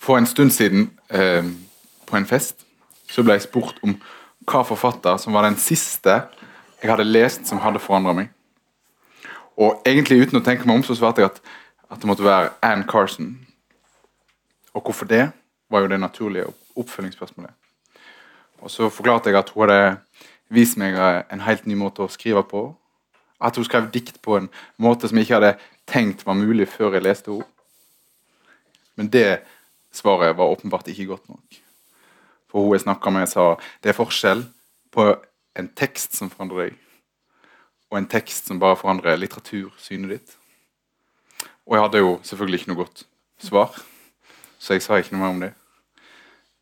For en stund siden, eh, på en fest, så ble jeg spurt om hva forfatter som var den siste jeg hadde lest som hadde forandra meg. Og egentlig uten å tenke meg om, så svarte jeg at, at det måtte være Ann Carson. Og hvorfor det, var jo det naturlige oppfølgingsspørsmålet. Og så forklarte jeg at hun hadde vist meg en helt ny måte å skrive på. At hun skrev dikt på en måte som jeg ikke hadde tenkt var mulig før jeg leste henne. Men det svaret var åpenbart ikke godt nok. For hun jeg snakka med, sa det er forskjell på en tekst som forandrer deg, og en tekst som bare forandrer litteratursynet ditt. Og jeg hadde jo selvfølgelig ikke noe godt svar, så jeg sa ikke noe mer om det.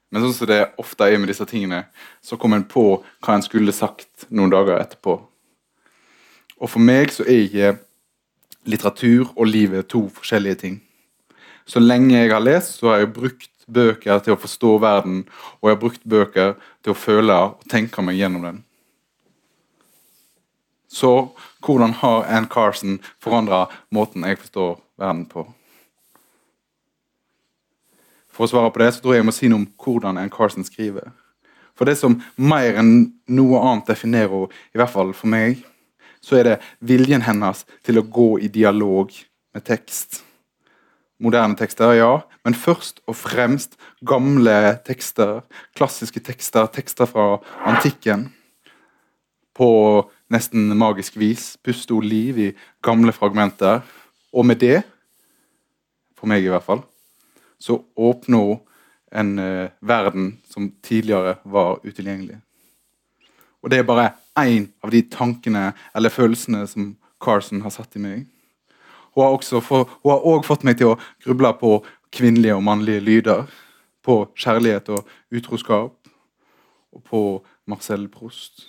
Men sånn som det ofte er med disse tingene, så kom en på hva en skulle sagt noen dager etterpå. Og for meg så er ikke litteratur og livet to forskjellige ting. Så lenge jeg har lest, så har jeg brukt bøker til å forstå verden, og jeg har brukt bøker til å føle og tenke meg gjennom den. Så hvordan har Ann Carson forandra måten jeg forstår verden på? For å svare på det, så tror jeg jeg må si noe om hvordan Ann Carson skriver. For det som mer enn noe annet definerer henne, i hvert fall for meg, så er det viljen hennes til å gå i dialog med tekst. Moderne tekster, ja, men først og fremst gamle tekster. Klassiske tekster, tekster fra antikken. På nesten magisk vis puste hun liv i gamle fragmenter. Og med det, for meg i hvert fall, så åpner hun en uh, verden som tidligere var utilgjengelig. Og det er bare én av de tankene eller følelsene som Carson har satt i meg. Hun har også for, hun har også fått meg til å gruble på kvinnelige og mannlige lyder. På kjærlighet og utroskap. Og på Marcel Proust.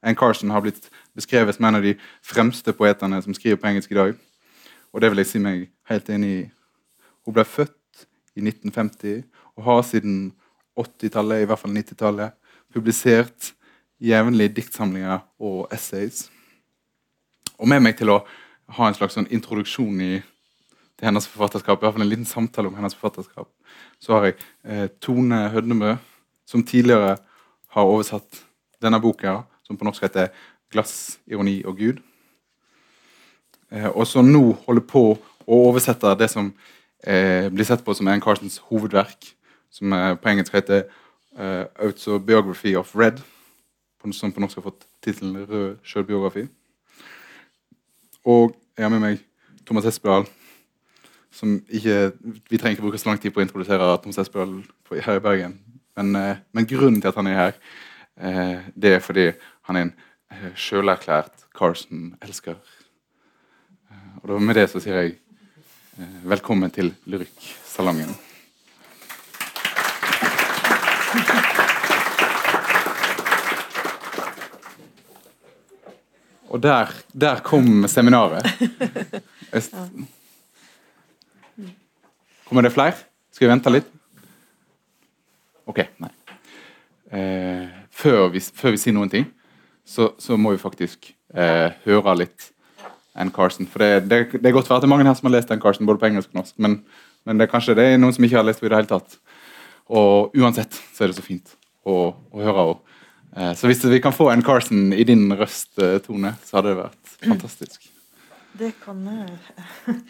Ann Carson har blitt beskrevet som en av de fremste poetene som skriver på engelsk i dag. Og det vil jeg si meg helt enig i. Hun ble født i 1950 og har siden 80-tallet, i hvert fall 90-tallet, publisert jevnlig diktsamlinger og essays. Og med meg til å ha en slags sånn introduksjon i, til hennes forfatterskap, i hvert fall en liten samtale om hennes forfatterskap, så har jeg eh, Tone Hødnemø, som tidligere har oversatt denne boka, som på norsk heter 'Glass, ironi og Gud'. Eh, og som nå holder på å oversette det som eh, blir sett på som Ann Carsons hovedverk, som eh, på engelsk heter eh, 'Autobiography of Red', som på norsk har fått tittelen 'Rød sjølbiografi'. Og jeg har med meg Thomas Espedal. Som ikke, vi trenger ikke bruke så lang tid på å introdusere Thomas Espedal her i Bergen. Men, eh, men, grunnen til at han er her, eh, det er fordi han er en eh, sjølerklært Carson-elsker. Og med det så sier jeg velkommen til Lyrikksalongen. Og der, der kom seminaret. Kommer det flere? Skal vi vente litt? Ok, nei. Eh, før, vi, før, vi, sier noen ting, så, så må vi faktisk eh, høre litt Ann Carson. For det, det, det, er godt for at det er mange her som har lest Ann Carson, både på engelsk og norsk. Men, men det kanskje det er noen som ikke har lest henne i det hele tatt. Og uansett så er det så fint å, å høre henne. Eh, så hvis vi kan få en Carson i din røst, eh, Tone, så hadde det vært fantastisk. Det kan jeg.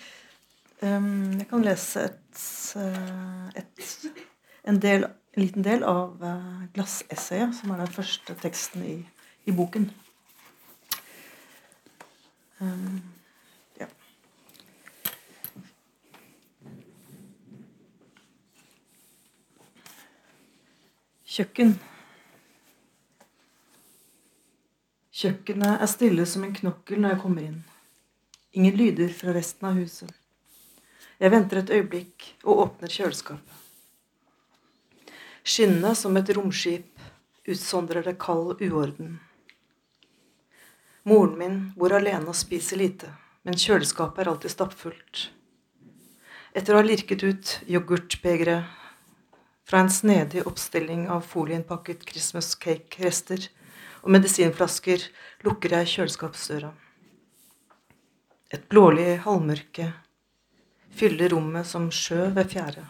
Um, jeg kan lese et, eh, et, en, del, en, liten del av glassessayet, som er den første teksten i, i boken. Ja. Kjøkken. Kjøkkenet er stille som en knokkel når jeg kommer inn. Ingen lyder fra resten av huset. Jeg venter et øyeblikk og åpner kjøleskapet. Skinnet som et romskip utsondrer det kald uorden. Moren min bor alene og spiser lite, men kjøleskapet er alltid stappfullt. Etter å ha lirket ut yoghurtbegeret fra en snedig oppstilling av folieinnpakket Christmas cake-rester, og medisinflasker lukker jeg kjøleskapsdøra. Et blålig halvmørke fyller rommet som sjø ved fjære.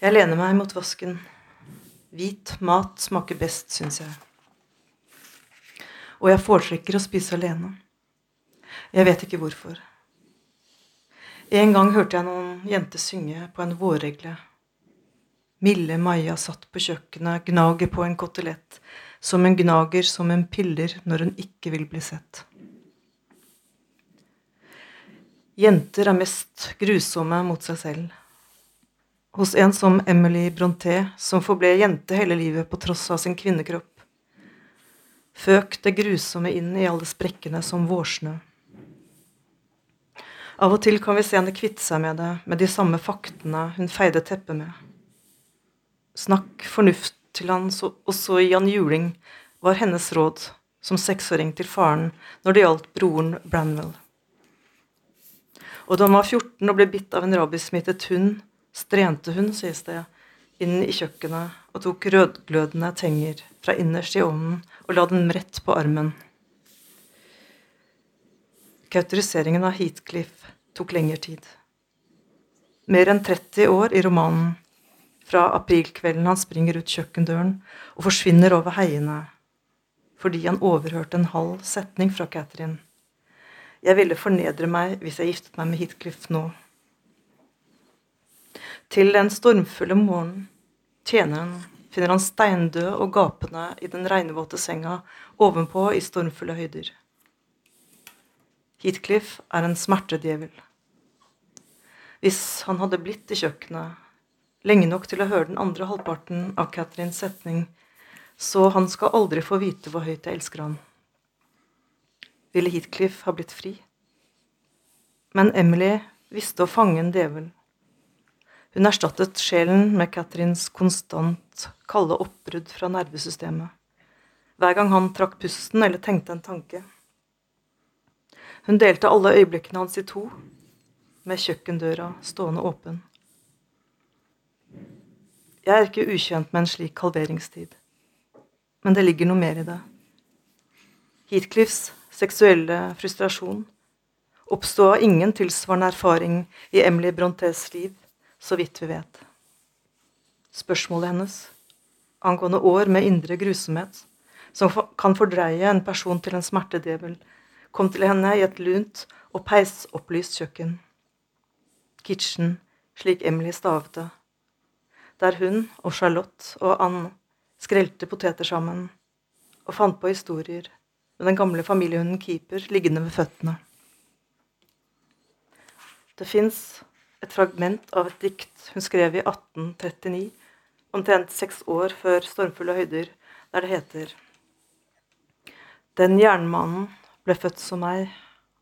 Jeg lener meg mot vasken. Hvit mat smaker best, syns jeg. Og jeg foretrekker å spise alene. Jeg vet ikke hvorfor. En gang hørte jeg noen jenter synge på en vårregle. Milde Maja satt på kjøkkenet, gnager på en kotelett, som en gnager som en piller når hun ikke vil bli sett. Jenter er mest grusomme mot seg selv. Hos en som Emily Bronté, som forble jente hele livet på tross av sin kvinnekropp. Føk det grusomme inn i alle sprekkene som vårsnø. Av og til kan vi se henne kvitte seg med det, med de samme faktene hun feide teppet med. Snakk fornuft til han også i Jan Juling, var hennes råd som seksåring til faren når det gjaldt broren Branwell. Og da han var 14 og ble bitt av en rabiesmittet hund, strente hun, sies det, inn i kjøkkenet og tok rødglødende tenger fra innerst i ovnen og la den rett på armen. Kautoriseringen av Heathcliff tok lengre tid. Mer enn 30 år i romanen, fra aprilkvelden han springer ut kjøkkendøren og forsvinner over heiene fordi han overhørte en halv setning fra Catherine. Jeg ville fornedre meg hvis jeg giftet meg med Heathcliff nå. Til den stormfulle morgenen tjeneren finner han steindød og gapende i den regnvåte senga ovenpå i stormfulle høyder. Heathcliff er en smertedjevel. Hvis han hadde blitt i kjøkkenet lenge nok til å høre den andre halvparten av Catherines setning, så han skal aldri få vite hvor høyt jeg elsker han. Ville Heathcliff ha blitt fri? Men Emily visste å fange en djevel hun erstattet sjelen med Catherines konstant kalde oppbrudd fra nervesystemet. Hver gang han trakk pusten eller tenkte en tanke. Hun delte alle øyeblikkene hans i to, med kjøkkendøra stående åpen. Jeg er ikke ukjent med en slik halveringstid, men det ligger noe mer i det. Heathcliffs seksuelle frustrasjon oppsto av ingen tilsvarende erfaring i Emily Brontes liv så vidt vi vet. Spørsmålet hennes angående år med indre grusomhet, som kan fordreie en person til en smertedjevel, kom til henne i et lunt og peisopplyst kjøkken. Kitchen, slik Emily stavet det. Der hun og Charlotte og Anne skrelte poteter sammen og fant på historier med den gamle familiehunden Keeper liggende ved føttene. Det fins et fragment av et dikt hun skrev i 1839, omtrent seks år før 'Stormfulle høyder', der det heter Den jernmannen ble født som meg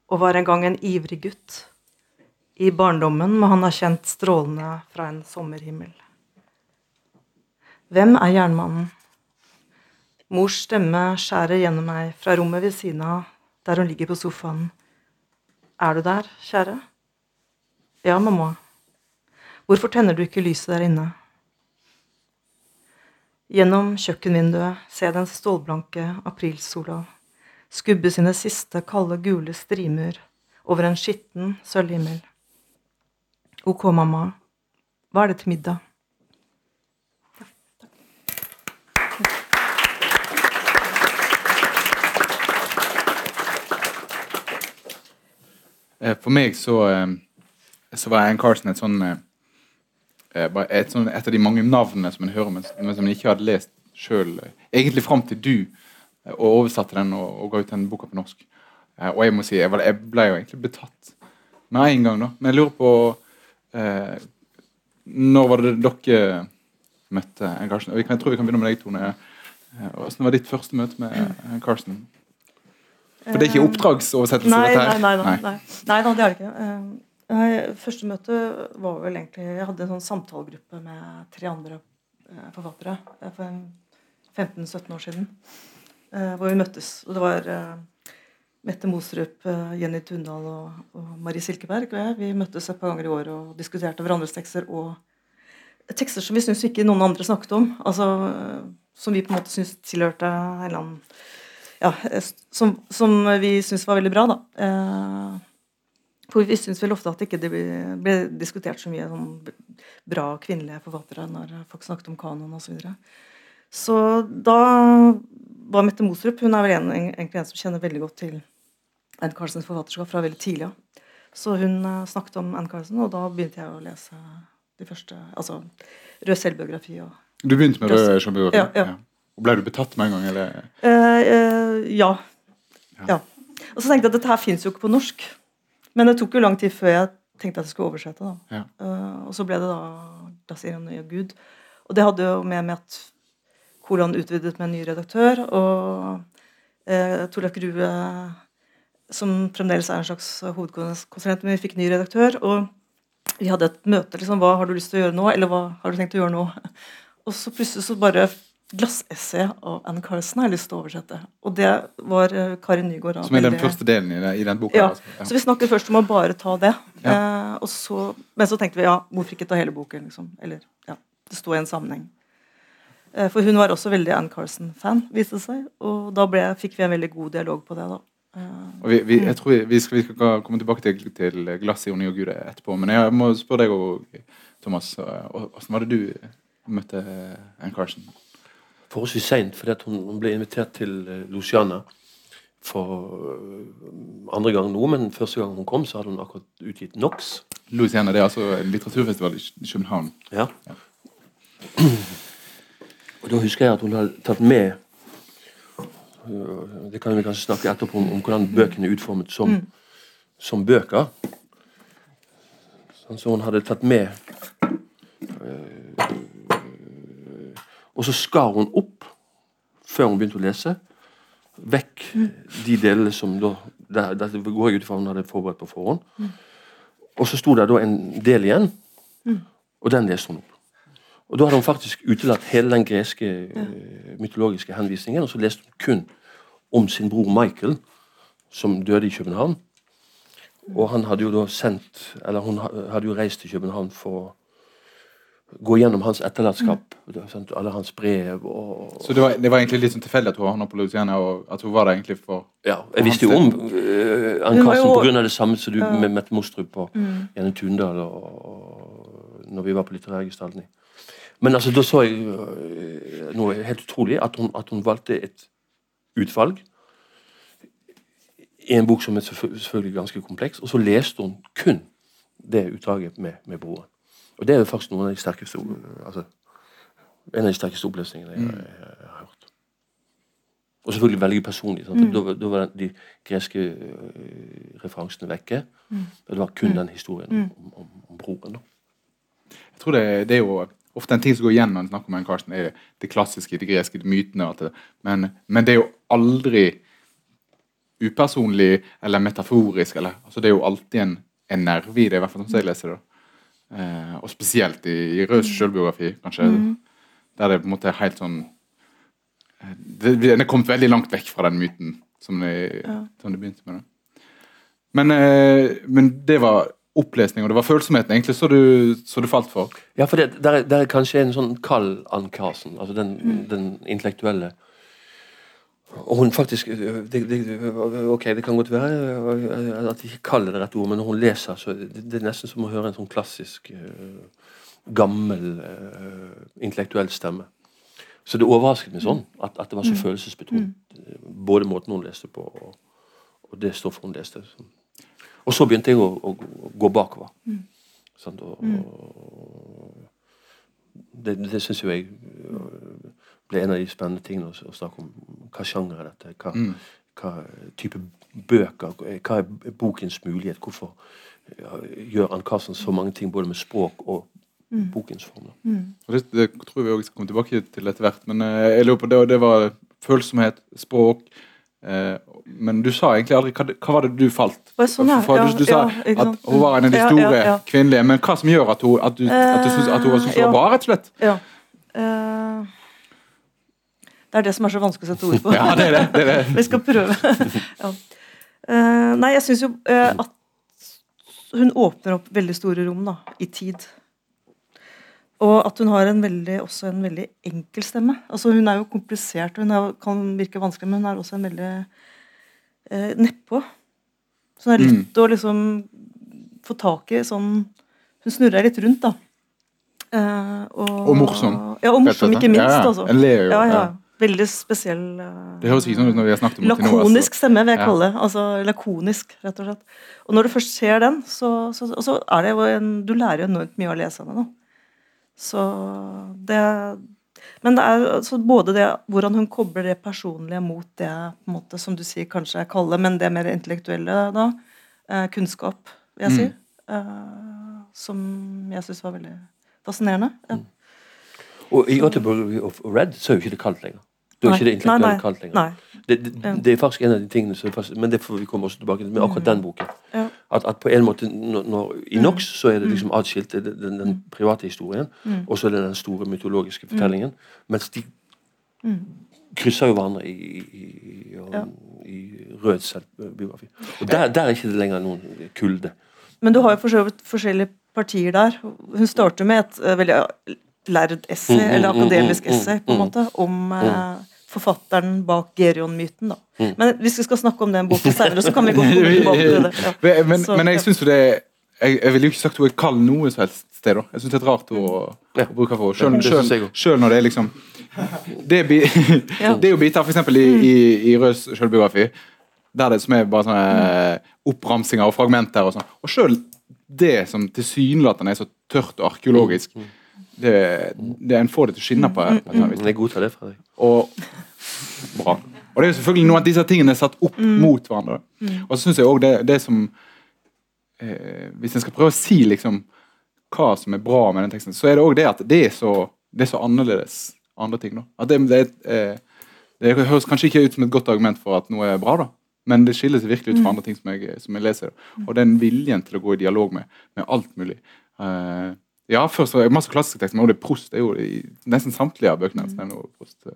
og var en gang en ivrig gutt. I barndommen må han ha kjent strålene fra en sommerhimmel. Hvem er jernmannen? Mors stemme skjærer gjennom meg fra rommet ved siden av, der hun ligger på sofaen. Er du der, kjære? Ja, mamma. Hvorfor tenner du ikke lyset der inne? Gjennom kjøkkenvinduet ser jeg den stålblanke aprilsola skubbe sine siste kalde, gule strimer over en skitten sølvhimmel. Ok, mamma. Hva er det til middag? Eh, for meg så eh, så var Ann Carson et sånn eh, eh, et, sånn, et, av de mange navnene som en hører, men, som en ikke hadde lest sjøl. Egentlig fram til du og oversatte den og, og ga ut den boka på norsk. Og jeg må si, jeg ble jo egentlig betatt med en gang. da. Men jeg lurer på eh, Når var det dere møtte Ann Carson? Jeg, tror vi kan begynne med deg, Tone. Hvordan var ditt første møte med Ann Carson? For det er ikke oppdragsoversettelse? Nei, nei, nei, nei, nei. nei, det er det ikke. Første møte var vel egentlig Jeg hadde en sånn samtalegruppe med tre andre eh, forfattere eh, for 15-17 år siden. Eh, hvor vi møttes. Og det var Mette Mosrup, Jenny Tundal og, og Marie Silkeberg og jeg. Vi møttes et par ganger i år og diskuterte hverandres tekster og tekster som vi syns ikke noen andre snakket om. Altså, som vi på en måte syns tilhørte en eller annen Ja, som, som vi syns var veldig bra, da. For vi syns vel ofte at det ikke ble, diskutert så mye om bra kvinnelige forfattere når folk snakket om kanon osv. Så, videre. så da var Mette Mostrup Hun er vel en, egentlig en som kjenner veldig godt til Anne Carlsens forfatterskap fra veldig tidlig av. Så hun uh, snakket om Anne Carlsen, og da begynte jeg å lese de første Altså rød selvbiografi og Du begynte med rød selvbiografi? Ja, ja. Og ble du betatt med en gang, eller? Uh, uh, ja. ja. Og så tenkte jeg at dette her fins jo ikke på norsk. Men det tok jo lang tid før jeg tenkte at jeg skulle oversette. da. Ja. Uh, og så ble det da Das Irene og Gud. Og det hadde jo med med at Kolan utvidet med en ny redaktør, og uh, Torleif Grue, som fremdeles er en slags hovedkonsulent, men vi fikk ny redaktør. og vi hadde et møte. liksom, Hva har du lyst til å gjøre nå? Eller hva har du tenkt å gjøre nå? Og så plutselig så bare glassessay av Anne Carlsen har jeg lyst til å oversette. Og det var uh, Kari Nygaard. Som er den første delen i, den, i den boka? Ja. Altså. ja. Så vi snakket først om å bare ta det. Ja. Eh, og så, men så tenkte vi ja, hvorfor ikke ta hele boken? liksom? Eller ja, det sto i en sammenheng. Eh, for hun var også veldig Anne Carlsen-fan, viste det seg. Og da ble, fikk vi en veldig god dialog på det. da. Eh, og vi, vi, jeg tror vi, vi, skal, vi, skal, komme tilbake til, til glass i Oni og Gud etterpå. Men jeg må spørre deg òg, Thomas. Hvordan var det du møtte Anne Carlsen? Forholdsvis seint, fordi hun, hun, ble invitert til uh, Luciana for uh, andre gang nå, men første gang hun kom, så hadde hun akkurat utgitt NOx. Luciana, det er altså en litteraturfestival i København. Ja. ja. Og Da husker jeg at hun hadde tatt med uh, Det kan vi kanskje snakke etterpå om, om hvordan bøkene er utformet som, mm. som bøker. Sånn, som hun hadde tatt med og så skar hun opp, før hun begynte å lese, vekk de delene som da det går jeg ut ifra hun hadde forberedt på forhånd. Og så sto det da en del igjen, og den leste hun opp. Og Da hadde hun faktisk utelatt hele den greske ja. mytologiske henvisningen, og så leste hun kun om sin bror Michael, som døde i København. Og han hadde jo da sendt Eller hun hadde jo reist til København for gå gjennom hans etterlatenskap. Mm. Alle hans brev og Så det var, det var egentlig litt sånn tilfeldig at hun havna på Louisiana, og at hun var der egentlig for Ja, jeg visste jo om uh, Ann Karsten pga. det samme som du ja. med Mette Mostrup og mm. Jenny Tundal og, og, når vi var på Litterærgestalten. Men altså, da så jeg uh, noe helt utrolig, at hun, at hun valgte et utvalg i en bok som er selvfølgelig ganske kompleks, og så leste hun kun det utdraget med, med broren. Og det er jo faktisk noen av de sterkeste altså, en av de sterkeste opplesningene jeg, jeg, jeg, jeg, har hørt. Og selvfølgelig veldig personlig. Mm. Da, da, var de greske uh, referansene vekke. Mm. Det var kun mm. den historien mm. om, om, om, broren. Da. Jeg tror det, det, er jo ofte en ting som går igjen når en snakker om en Karsten, er det klassiske, de greske de mytene. Det. Men, men, det er jo aldri upersonlig eller metaforisk. Eller, altså det er jo alltid en, en nerve i det, i hvert fall som jeg leser det. Eh, og spesielt i, i Røds sjølbiografi, kanskje. Mm. Der det på en måte er helt sånn det, Den er kommet veldig langt vekk fra den myten som det, ja. som det begynte med. Det. Men, eh, men det var opplesning, og det var følsomheten egentlig så du, så du falt for? Ja, for det der, der er kanskje en sånn kald Ann Carlsen, altså den, mm. den intellektuelle og hun faktisk det, det, Ok, det kan godt være at de ikke kaller det rett ord, men når hun leser, så det, det er nesten som å høre en sånn klassisk gammel intellektuell stemme. Så det overrasket meg sånn at, at det var så mm. følelsesbetont. Mm. Både måten hun leste på, og, og det stoffet hun leste. Og så begynte jeg å, å, å gå bakover. Mm. Sånn, og, og, det, det syns jo jeg ble en av de spennende tingene å, snakke om. Hva sjanger er dette? Hva, mm. hva, type bøker? Hva er bokens mulighet? Hvorfor gjør Ann Carlsen så mange ting både med språk og mm. bokens form? Mm. Det, det, tror vi også skal komme tilbake til etter hvert. Men uh, jeg lurer på det, det var følsomhet, språk. Uh, men du sa egentlig aldri hva, hva var det du falt sånn, ja. for? Du, du sa ja, at hun var en av de store ja, kvinnelige, men hva som gjør at, hun, at du, at du synes, at hun var så bra, rett og slett? Ja. Uh, det er det som er så vanskelig å sette ord på. ja, det er det, det, er det. Vi skal prøve. ja. uh, nei, jeg syns jo uh, at hun åpner opp veldig store rom da, i tid. Og at hun har en veldig, også en veldig enkel stemme. Altså Hun er jo komplisert, hun er, kan virke vanskelig, men hun er også en veldig eh, nedpå. Så hun er lett mm. å liksom få tak i sånn Hun snurrer litt rundt, da. Eh, og, Og morsom, Ja, og morsom, ikke minst. Ja, ja. altså. En ler jo, Ja, ja. Veldig spesiell Det høres ikke sånn ut når vi har snakket om Lakonisk noe, stemme, vil jeg Ja. kalle det. Altså lakonisk, rett og slett. Og når du først ser den, så, så, så er det jo en Du lærer jo enormt mye av å lese henne nå. Så det Men det er altså både det hvordan hun kobler det personlige mot det på en måte, som du sier kanskje jeg kaller, men det mer intellektuelle, da. Eh, kunnskap, vil jeg Mm. si. Eh, som jeg syns var veldig fascinerende. Ja. Og i Göteborg of Red så er jo ikke det kaldt lenger. Da er ikke det intellektuelt kaldt lenger. Nei. Det, det, Ja. det er faktisk en av de tingene som fast, Men det får vi komme også tilbake til med akkurat den boken. Ja. At, at på en måte når, når, I Mm. NOx så er det liksom atskilt den, den private historien, Mm. og så er det den store mytologiske fortellingen. Mens de Mm. krysser jo hverandre i, i, i, Ja. i rød selvbiografi. Og der, der er ikke det lenger noen kulde. Men du har jo for så vidt forskjellige partier der. Hun starter med et eh, veldig lærd essay, Mm, mm, eller mm, akademisk mm, mm, essay, på en mm. måte, om eh, forfatteren bak Gerion-myten. da. Mm. Men hvis vi skal snakke om den boken senere, så kan vi gå tilbake til det. Ja. Men, men, Så, men jeg synes syns jo det jeg, jeg ville jo ikke sagt hun er kald noe som helst sted. da. Jeg syns det er et rart ord å, å bruke for henne. Sjøl når det er liksom Det er, bi, det er jo biter f.eks. i, i, i Røds sjølbiografi der det som er bare sånne eh, oppramsinger og fragmenter og sånn. Og sjøl det som tilsynelatende er så tørt og arkeologisk, det, det en får det til å skinne på. her. et eller annet vis. Men jeg godtar det fra deg. Og bra. Og det er jo selvfølgelig noe av disse tingene er satt opp mot hverandre. Og så syns jeg òg det, det som eh, Hvis en skal prøve å si liksom hva som er bra med den teksten, så er det òg det at det er så, det er så annerledes andre ting. da. At det, det, eh, det høres kanskje ikke ut som et godt argument for at noe er bra, da. Men det skiller seg virkelig ut fra andre ting som jeg, som jeg leser. Og den viljen til å gå i dialog med, med alt mulig. Eh, ja, først det masse klassiske tekster, men også det er Prost. Det er jo i nesten samtlige av bøkene. hans Mm. Prost.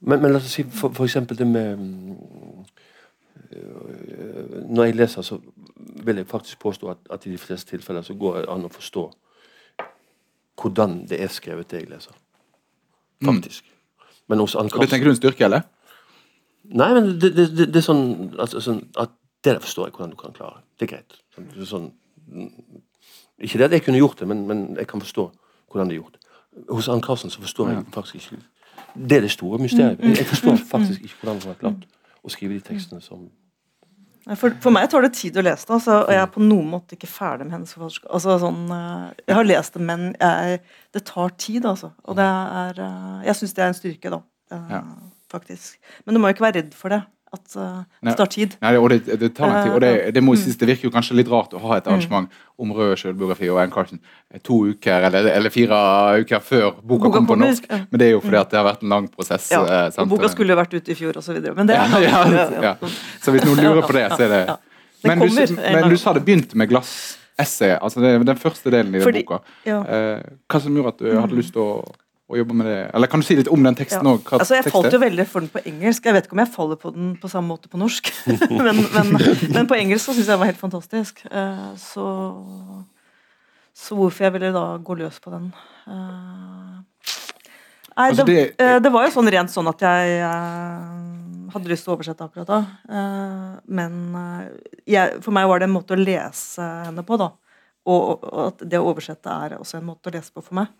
Men, men la oss si for, for eksempel det med mm, øh, Når jeg leser, så vil jeg faktisk påstå at, at i de fleste tilfeller så går det an å forstå hvordan det er skrevet, det jeg leser. Faktisk. Men hos Ann Og det tenker du er en styrke, eller? Nei, men det, det, det, det er sånn, altså, sånn at Det der forstår jeg hvordan du kan klare. Det er greit. Sånn, ikke det at jeg kunne gjort det, men, men jeg kan forstå hvordan det er gjort. Hos Ann Carlsen så forstår jeg faktisk ikke Det er det store mysteriet. Jeg, jeg forstår faktisk ikke hvordan hun har klart å skrive de tekstene som For, for meg tar det tid å lese det, altså, og jeg er på noen måte ikke ferdig med hennes forfatterskap. Altså, sånn, eh, jeg har lest det, men jeg, det tar tid, altså. Og det er eh, Jeg syns det er en styrke, da. eh, Ja. Faktisk. Men du må jo ikke være redd for det. At eh, det tar tid. Nei, og det, det tar lang tid. Og det, det, må jeg synes, det virker jo kanskje litt rart å ha et arrangement om rød selvbiografi og Ann Carson to uker eller, eller fire uker før boka, Boka kom på norsk. ja. Men det er jo fordi at det har vært en lang prosess. Ja, eh, og boka skulle vært ute i fjor, osv. Men det er ja, ja. Så hvis noen lurer på det, så er det. Men, du, kommer men du sa det begynte med glassessay. Altså det, den første delen i den Fordi- boka. ja. Eh, hva som gjorde at du hadde lyst til å, å jobbe med det? Eller kan du si litt om den teksten Ja. Altså, jeg falt jo veldig for den på engelsk. Jeg vet ikke om jeg faller på den på samme måte på norsk. men, men, men på engelsk så syns jeg den var helt fantastisk. Uh, så, så hvorfor jeg ville da gå løs på den uh, Nei, Altså, det, det- uh, det var jo sånn rent sånn at jeg hadde lyst til å oversette akkurat da. Men jeg, for meg var det en måte å lese henne på, da. Og, og at det å oversette er også en måte å lese på for meg.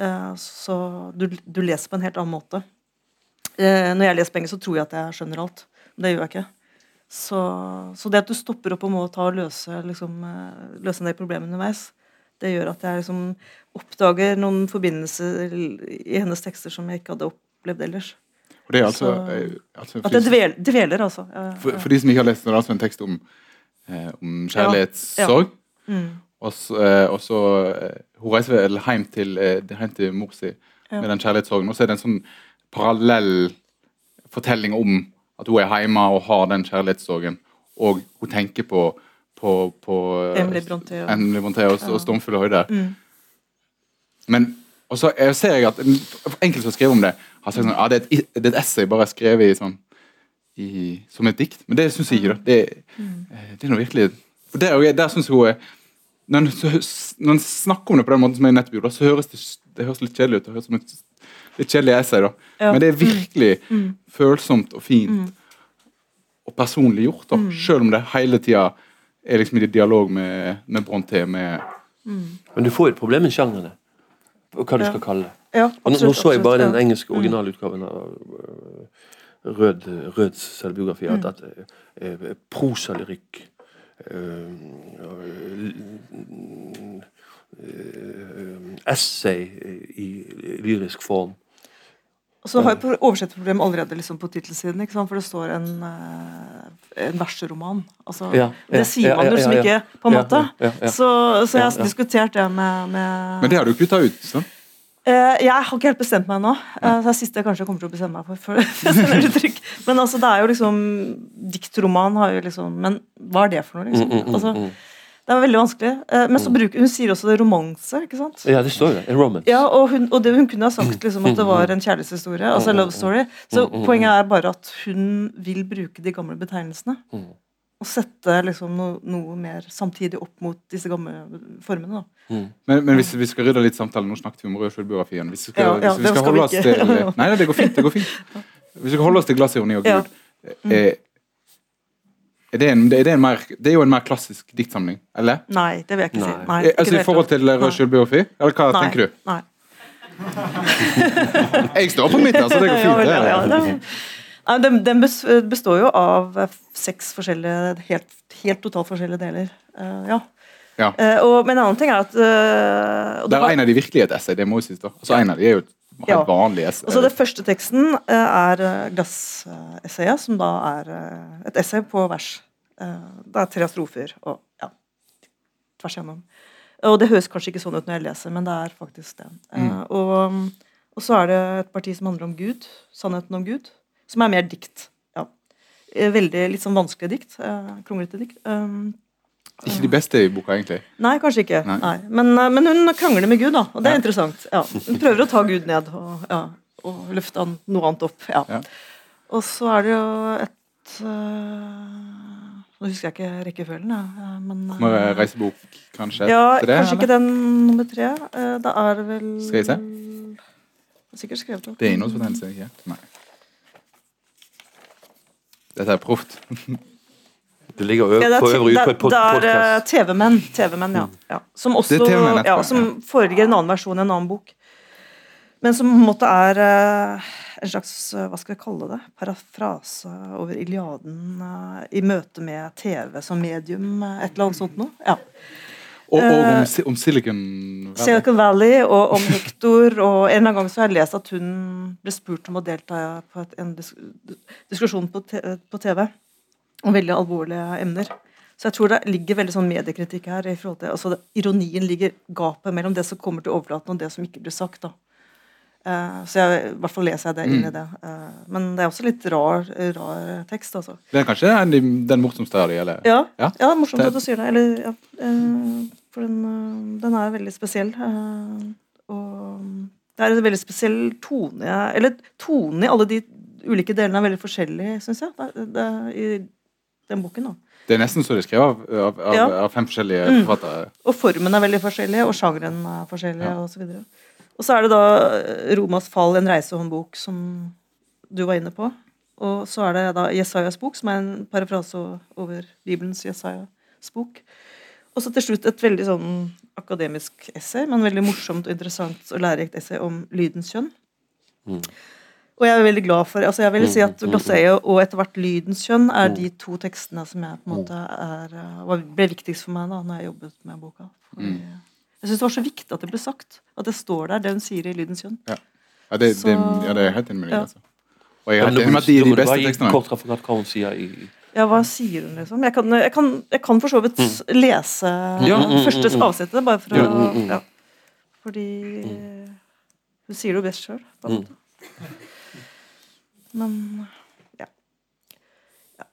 Eh, Så du, du leser på en helt annen måte. Eh, Når jeg leser på engelsk, så tror jeg at jeg skjønner alt. Men det gjør jeg ikke. Så, så det at du stopper opp og må ta og løse, liksom, eh, løse en del problemer underveis, det gjør at jeg liksom oppdager noen forbindelser i hennes tekster som jeg ikke hadde opplevd ellers. Og det er altså, Så- altså At det dveler, dveler altså. For, for de som ikke har lest det, er altså en tekst om, om kjærlighetssorg. mm, Og så, eh, eh, Hun reiser vel hjem til, eh, hjem til mor si med den kjærlighetssorgen. Og så er det en sånn parallell fortelling om at hun er hjemme og har den kjærlighetssorgen, og hun tenker på, på, på Emily Brontë og- Emily Brontë og, og Stormfulle høyder. mm. Men og så ser jeg at en- enkelte som har skrevet om det, har sagt sånn ja, det, er et, det er et essay bare skrevet i sånn i, som et dikt. Men det syns jeg ikke. da. Det, mm. det er noe virkelig For der, der synes jeg hun er når en, når en snakker om det på den måten som jeg nettopp gjorde, så høres det, det høres litt kjedelig ut. Det høres som et litt kjedelig essay, da. Ja. Men det er virkelig Mm. følsomt og fint og personlig gjort, da. Selv om det hele tida er liksom i dialog med, med Brontë, med Men du får jo et problem med sjangrene. Hva du Ja. skal kalle det. Ja, absolutt, nå, nå så jeg bare den ja. engelske originalutgaven av øh, Rød, Røds selvbiografi. At, at uh, prosalyrikk øh, øh, Essay i lyrisk form. Og så har jeg på- oversetterproblem allerede liksom på tittelsiden, ikke for det står en, eh, en verseroman. Altså, Ja, ja, det sier man jo liksom ikke, på en Ja, måte. ja, ja. Så, så jeg har diskutert det med, med Men det har du kutta ut. sånn? Eh, jeg har ikke helt bestemt meg ennå. Uh, det er siste jeg kanskje kommer til å bestemme meg for. for. Men altså, det er jo liksom Diktroman har jo liksom Men hva er det for noe, liksom? Mm, mm, mm, Altså, det er veldig vanskelig. Eh, men så bruker hun sier også det romanse, ikke sant? Ja, det står det. En romance. Ja, og hun, og det, hun kunne ha sagt liksom at det var en kjærlighetshistorie, altså love story. Så poenget er bare at hun vil bruke de gamle betegnelsene. Og sette liksom no, noe mer samtidig opp mot disse gamle formene. da. Mm. Men, men hvis vi skal rydde litt samtale, nå snakket vi om rød selvbiografien. Hvis vi skal, Ja, ja, hvis vi skal skal holde vi oss til Nei, det går fint. det går fint. Hvis vi skal holde oss til glassironi og. Gud eh, er det, en, er det, en mer, det er jo en mer klassisk diktsamling, eller? Nei, det vil jeg ikke si. Nei. Eh, ikke altså I forhold til hele rød selvbiografi? Eller hva Nei. tenker du? Nei. Jeg står på mitt, altså. Det går fint. Ja, ja, ja, den, den består jo av eh, seks forskjellige, helt, helt totalt forskjellige deler. Uh, ja. Ja. Uh, og, men en annen ting er at uh, Det det var- er en av de virkelige et essay, det må jo sies. da. Altså, en av de er jo helt Ja. vanlig essay. Og så Det første teksten uh, er glassessayet, som da er et essay på vers. Det er tre strofer og ja, tvers igjennom. Og det høres kanskje ikke sånn ut når jeg leser, men det er faktisk det. Mm. Og, og så er det et parti som handler om Gud, sannheten om Gud, som er mer dikt. Ja. Veldig litt sånn vanskelig dikt. Uh, Kronglete dikt. Um, Ikke de beste i boka, egentlig. Nei, kanskje ikke. Nei. Nei. Men, eh, men hun krangler med Gud, da, og det er Ja. interessant. Ja. Hun prøver å ta Gud ned og, ja, og løfte han noe annet opp. Og så er det jo et øh, Nå husker jeg ikke rekkefølgen, ja. eh, men øh, jeg kanskje? ja, det, Kanskje eller? ikke den nummer tre. Eh, Da er det vel Skal jeg se? Det er Sikkert skrevet opp. Det er innholdsfortegnelse, ikke? Nei. Dette er proft. Det ligger ø- Ja, det er, for øvrig ute på det, et pod det er eh. TV-menn, TV-menn, ja. ja. Som også ja, som foreligger en annen versjon i en annen bok. Men som på en måte er eh, en slags eh, hva skal jeg kalle det, parafrase over Iliaden i møte med TV som medium, et eller annet sånt noe. Ja. Og, og om, om Silicon Valley. Silicon Valley og om Hector. Og en eller annen gang så har jeg lest at hun ble spurt om å delta på et, en diskusjon på, på TV om veldig alvorlige emner. Så jeg tror det ligger veldig sånn mediekritikk her. i forhold til, altså Ironien ligger gapet mellom det som kommer til overflaten, og det som ikke blir sagt. da. Uh, så jeg, i hvert fall leser jeg det inn i det. Uh, men det er også litt rar, rar tekst, altså. Det er kanskje den, den morsomste av de, eller? Ja, Ja. ja. morsomt at du sier det. Eller, ja, uh, for den, eh, den er veldig spesiell. eh, og det er en veldig spesiell tone Eller tonen i alle de ulike delene er veldig forskjellig, syns jeg. Det, det, I den boken. da. Det er nesten så det er skrevet av, av, av, Ja. av fem forskjellige Mm. forfattere. Og formen er veldig forskjellig, og sjangeren er forskjellig. Ja. Videre. Og så er det da eh, Romas fall, en reisehåndbok, som du var inne på. Og så er det da Jesajas bok, som er en parafrase over Bibelens Jesajas bok. Og så til slutt et veldig sånn akademisk essay, men veldig morsomt og interessant og lærerikt essay om lydens kjønn. Mm. Og jeg er veldig glad for altså Jeg vil si at Mm, mm, mm, Glasseie og etter hvert Lydens kjønn er Mm. de to tekstene som jeg på en måte er, eh, ble viktigst for meg da når jeg jobbet med boka. Fordi Mm. Jeg syns det var så viktig at det ble sagt. At det står der, det hun sier i Lydens kjønn. Ja, det, det, Så- ja, det er helt enig med deg. Ja. Altså. Og jeg er helt enig med at de de beste tekstene. Kort referat hva hun sier i Ja, hva sier hun, liksom? Jeg kan, jeg kan, jeg kan for så vidt lese Ja, mm, mm, første mm. avsnittet, bare for å Ja, mm, mm. ja. Fordi hun sier det jo best sjøl, på en Mm. måte. Men ja. ja.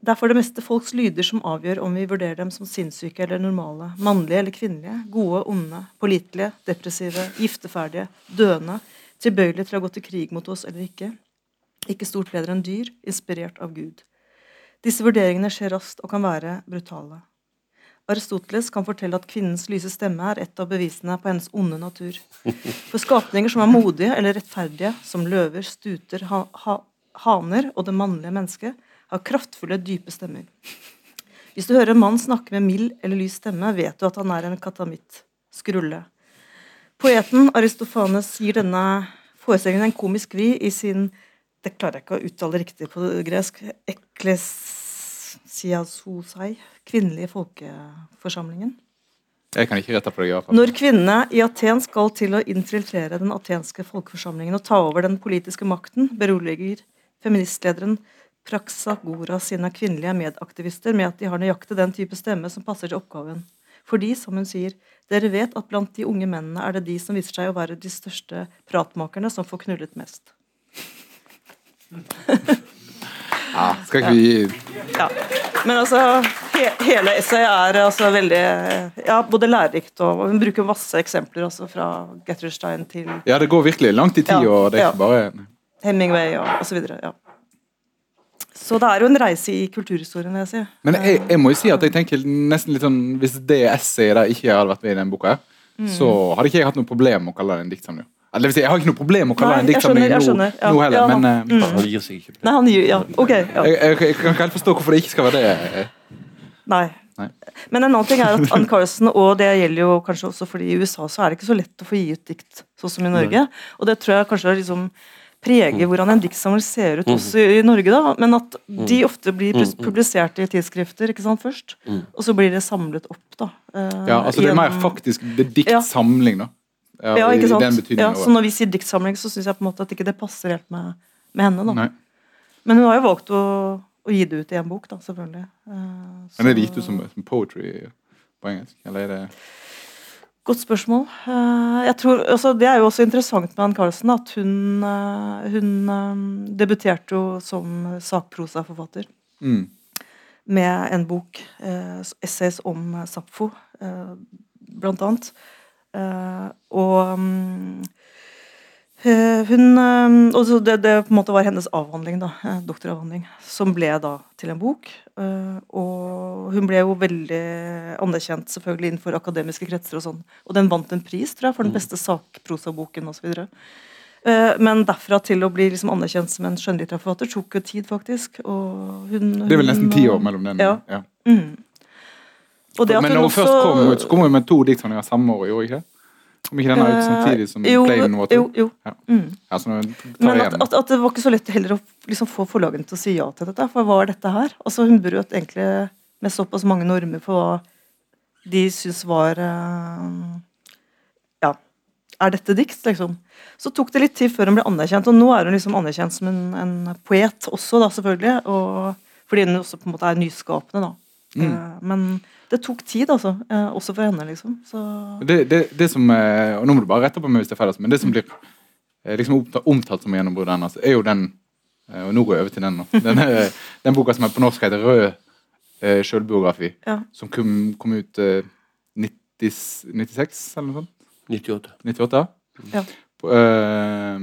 Det er for det meste folks lyder som avgjør om vi vurderer dem som sinnssyke eller normale, mannlige eller kvinnelige, gode, onde, pålitelige, depressive, gifteferdige, døende, tilbøyelige til å gå til krig mot oss eller ikke. Ikke stort bedre enn dyr, inspirert av Gud. Disse vurderingene skjer raskt og kan være brutale. Aristoteles kan fortelle at kvinnens lyse stemme er et av bevisene på hennes onde natur. For skapninger som er modige eller rettferdige, som løver, stuter, ha ha haner og det mannlige mennesket, har kraftfulle, dype stemmer. Hvis du hører en mann snakke med mild eller lys stemme, vet du at han er en katamitt. Skrulle. Poeten Aristofanes gir denne forestillingen en komisk vri i sin Det klarer jeg ikke å uttale riktig på gresk. Eklesiasosai, kvinnelige folkeforsamlingen. Jeg kan ikke rette på deg. i hvert fall. Når kvinnene i Aten skal til å infiltrere den atenske folkeforsamlingen og ta over den politiske makten, beroliger feministlederen Praxagora sine kvinnelige medaktivister med at de har nøyaktig den type stemme som passer til oppgaven. Fordi, som hun sier, dere vet at blant de unge mennene er det de som viser seg å være de største pratmakerne, som får knullet mest. Ja, skal ikke vi Ja. Men altså, he hele essayet er altså veldig ja, både lærerikt og Hun bruker masse eksempler altså, fra Getterstein til Ja, det går virkelig langt i tid, Ja, og det er ikke bare Hemingway og osv. Ja. Så det er jo en reise i kulturhistorien, jeg sier. Men jeg, jeg må jo si at jeg tenker nesten litt sånn Hvis det essayet der ikke hadde vært med i den boka, her, Mm. så hadde ikke jeg hatt noe problem med å kalle det en diktsamling. Eller, Det vil si, jeg har ikke noe problem med å kalle Nei, en diktsamling skjønner, nå. Ja, nå heller, ja, men mm. Han gir seg ikke. Nei, han gir Ja, ok. Ja. jeg, jeg, jeg kan ikke helt forstå hvorfor det ikke skal være det. Nei. Nei. Men en annen ting er at Ann Carlsen, og det gjelder jo kanskje også fordi i USA så er det ikke så lett å få gi ut dikt sånn som i Norge. Og det tror jeg kanskje liksom preger hvordan en diktsamler ser ut også i Norge, da. Men at de ofte blir publisert i tidsskrifter ikke sant, først, og så blir det samlet opp, da. eh, Ja, altså Det er mer faktisk diktsamling, da. Ja, Ja, ikke sant? Ja, så når vi sier diktsamling, så syns jeg på en måte at ikke det passer helt med, med henne, da. Nei. Men hun har jo valgt å, å gi det ut i en bok, da, selvfølgelig. Så... Men er det gitt ut som, som poetry på engelsk? Eller er det Godt spørsmål. Eh, jeg tror, altså, det er jo også interessant med Ann Carlsen at hun, eh, hun eh, debuterte jo som sakprosaforfatter mm. med en bok, eh, essays om Sapfo, eh, blant annet. Eh, og mm, eh, hun eh, og så det, det på en måte var hennes avhandling, da, doktoravhandling, som ble da til en bok. Og hun ble jo veldig anerkjent selvfølgelig innenfor akademiske kretser og sånn. Og den vant en pris, tror jeg, for den beste sakprosaboken osv. Men derfra til å bli liksom anerkjent som en skjønnlitterær forfatter tok jo tid, faktisk. Og hun, Det er vel nesten ti år mellom den. Ja. ja. Mm. Men når hun først kom ut, så kom hun med to diktsamlinger samme år, gjorde hun ikke? Kom ikke den ut samtidig som uh, jo, Plain Water? Jo, jo. Ja. Mm. Ja, så når hun tar Men at, at, at det var ikke så lett heller å liksom få forlagene til å si ja til dette. For hva er dette her? Altså Hun brøt egentlig med såpass mange normer for hva de syns var uh, Ja, er dette dikt, liksom? Så tok det litt tid før hun ble anerkjent, og nå er hun liksom anerkjent som en, en poet også, da, selvfølgelig. Og, fordi hun også på en måte er nyskapende, da. Mm. Eh, men det tok tid, altså. eh, også for henne, liksom. Så Det, det, det som, eh, og Nå må du bare rette på meg hvis det er feil, altså, men det som blir eh, liksom omtalt, omtalt som gjennombruddet hennes, altså, er jo den eh, Og nå går jeg over til den. nå. Den, er- den boka som er på norsk heter 'Rød eh, sjølbiografi', ja. som kom, kom ut eh, 90, 96, eller noe sånt? 98. 98? Ja. På, eh,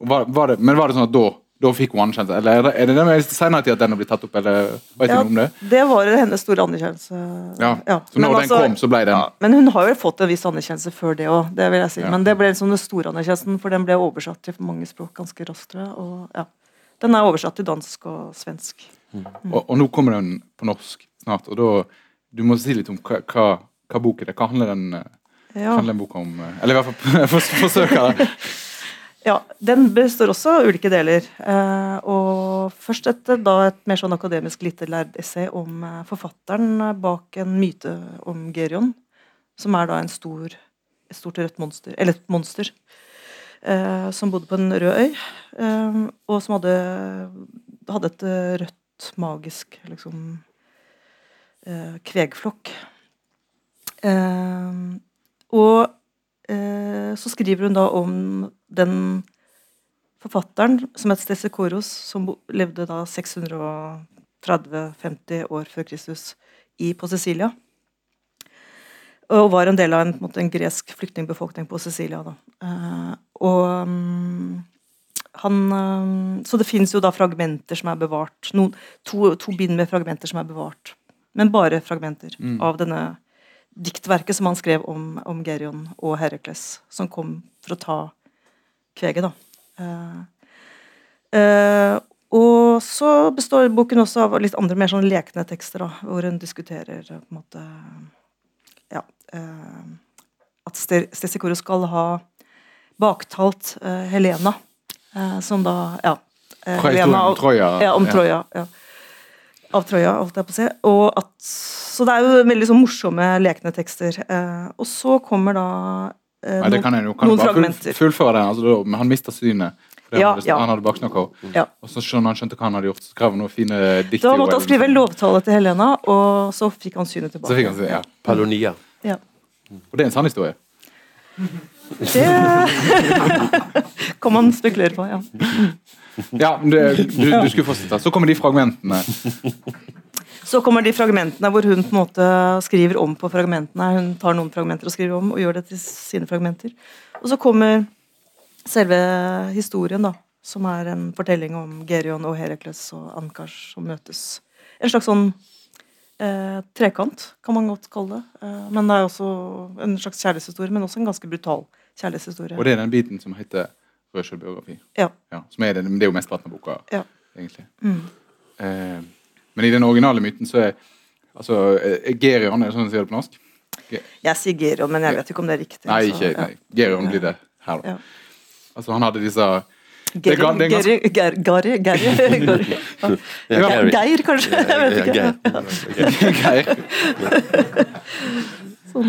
var, var det, men var det sånn at da, da fikk hun anerkjennelse? Eller er det, er det senere tid at den har blitt tatt opp, eller vet Ja, noe om det? det var hennes store anerkjennelse. Ja. Så Men når altså- den kom, så ble den Ja, men hun har jo fått en viss anerkjennelse før det òg, det vil jeg si. Ja. Men det ble liksom den store anerkjennelsen, for den ble oversatt til mange språk ganske raskt. Og ja. Den er oversatt til dansk og svensk. Og, og nå kommer den på norsk snart, og da Du må si litt om hva, hva, hva boken er det? Hva handler den, eh, Ja. handler den boka om? eh, Eller i hvert fall for, forsøker det. Ja, Den består også av ulike deler. Eh, og først et, da et mer sånn akademisk littelært essay om eh, forfatteren bak en myte om Gerion, som er da en stor, et stort rødt monster, eller et monster, eh, som bodde på en rød øy, og som hadde, hadde et rødt, magisk liksom kvegflokk. Og så skriver hun da om den forfatteren som het Stesikoros, som levde da 630-50 år før Kristus i, på Sicilia. Og var en del av en, en gresk flyktningbefolkning på Sicilia. Da. Eh, og mm, han eh, Så det finnes jo da fragmenter som er bevart. Noen, to, to bind med fragmenter som er bevart. Men bare fragmenter Mm. av denne diktverket som han skrev om, om Gerion og Herakles, som kom for å ta kveget, da. Uh, uh, og så består boken også av litt andre mer sånn lekne tekster, da, hvor hun diskuterer på en måte ja, uh, at Stesikoro skal ha baktalt eh, Helena, eh, som da ja, eh, Helena om Troja. Ja, om Troja. Ja. Av trøya, holdt jeg på å si. Og at, så det er jo veldig sånn morsomme, lekne tekster. Eh, og så kommer da eh, Nei, det kan jeg jo. Kan noen bare full, fragmenter. fullføre det, Altså, men han mister synet. Ja, han hadde, ja. han hadde baksnakka. Ja. Og så skjønte han skjønte hva han hadde gjort, så skrev han noen fine dikt. Da måtte han skrive en lovtale til Helena, og så fikk han synet tilbake. Så fikk han synet, ja. Palonia. Ja. Og det er en sann historie. Det kan man spekulere på, ja. Ja, du, du, du skulle fortsette. Så kommer de fragmentene. Så kommer de fragmentene hvor hun på en måte skriver om på fragmentene. Hun tar noen fragmenter og skriver om, og gjør det til sine fragmenter. Og så kommer selve historien, da. Som er en fortelling om Gerion og Herakles og Ankars som møtes. En slags sånn eh, trekant, kan man godt kalle det. Eh, men det er også en slags kjærlighetshistorie, men også en ganske brutal kjærlighetshistorie. Og det er den biten som heter Rød selvbiografi. Ja. Ja, som er det, det er jo mesteparten av boka, Ja. egentlig. Mm. Eh, men i den originale myten så er altså eh, Gerion, er det sånn de sier det på norsk? Jeg sier Gerion, men jeg vet ikke om det er riktig. Nei, så, ikke ja. nei. Gerion blir det her, da. Ja. Altså, han hadde disse Geir, Geir, Geir, det Ger-. Geir, kanskje? Jeg vet ikke. Geir. Sånn,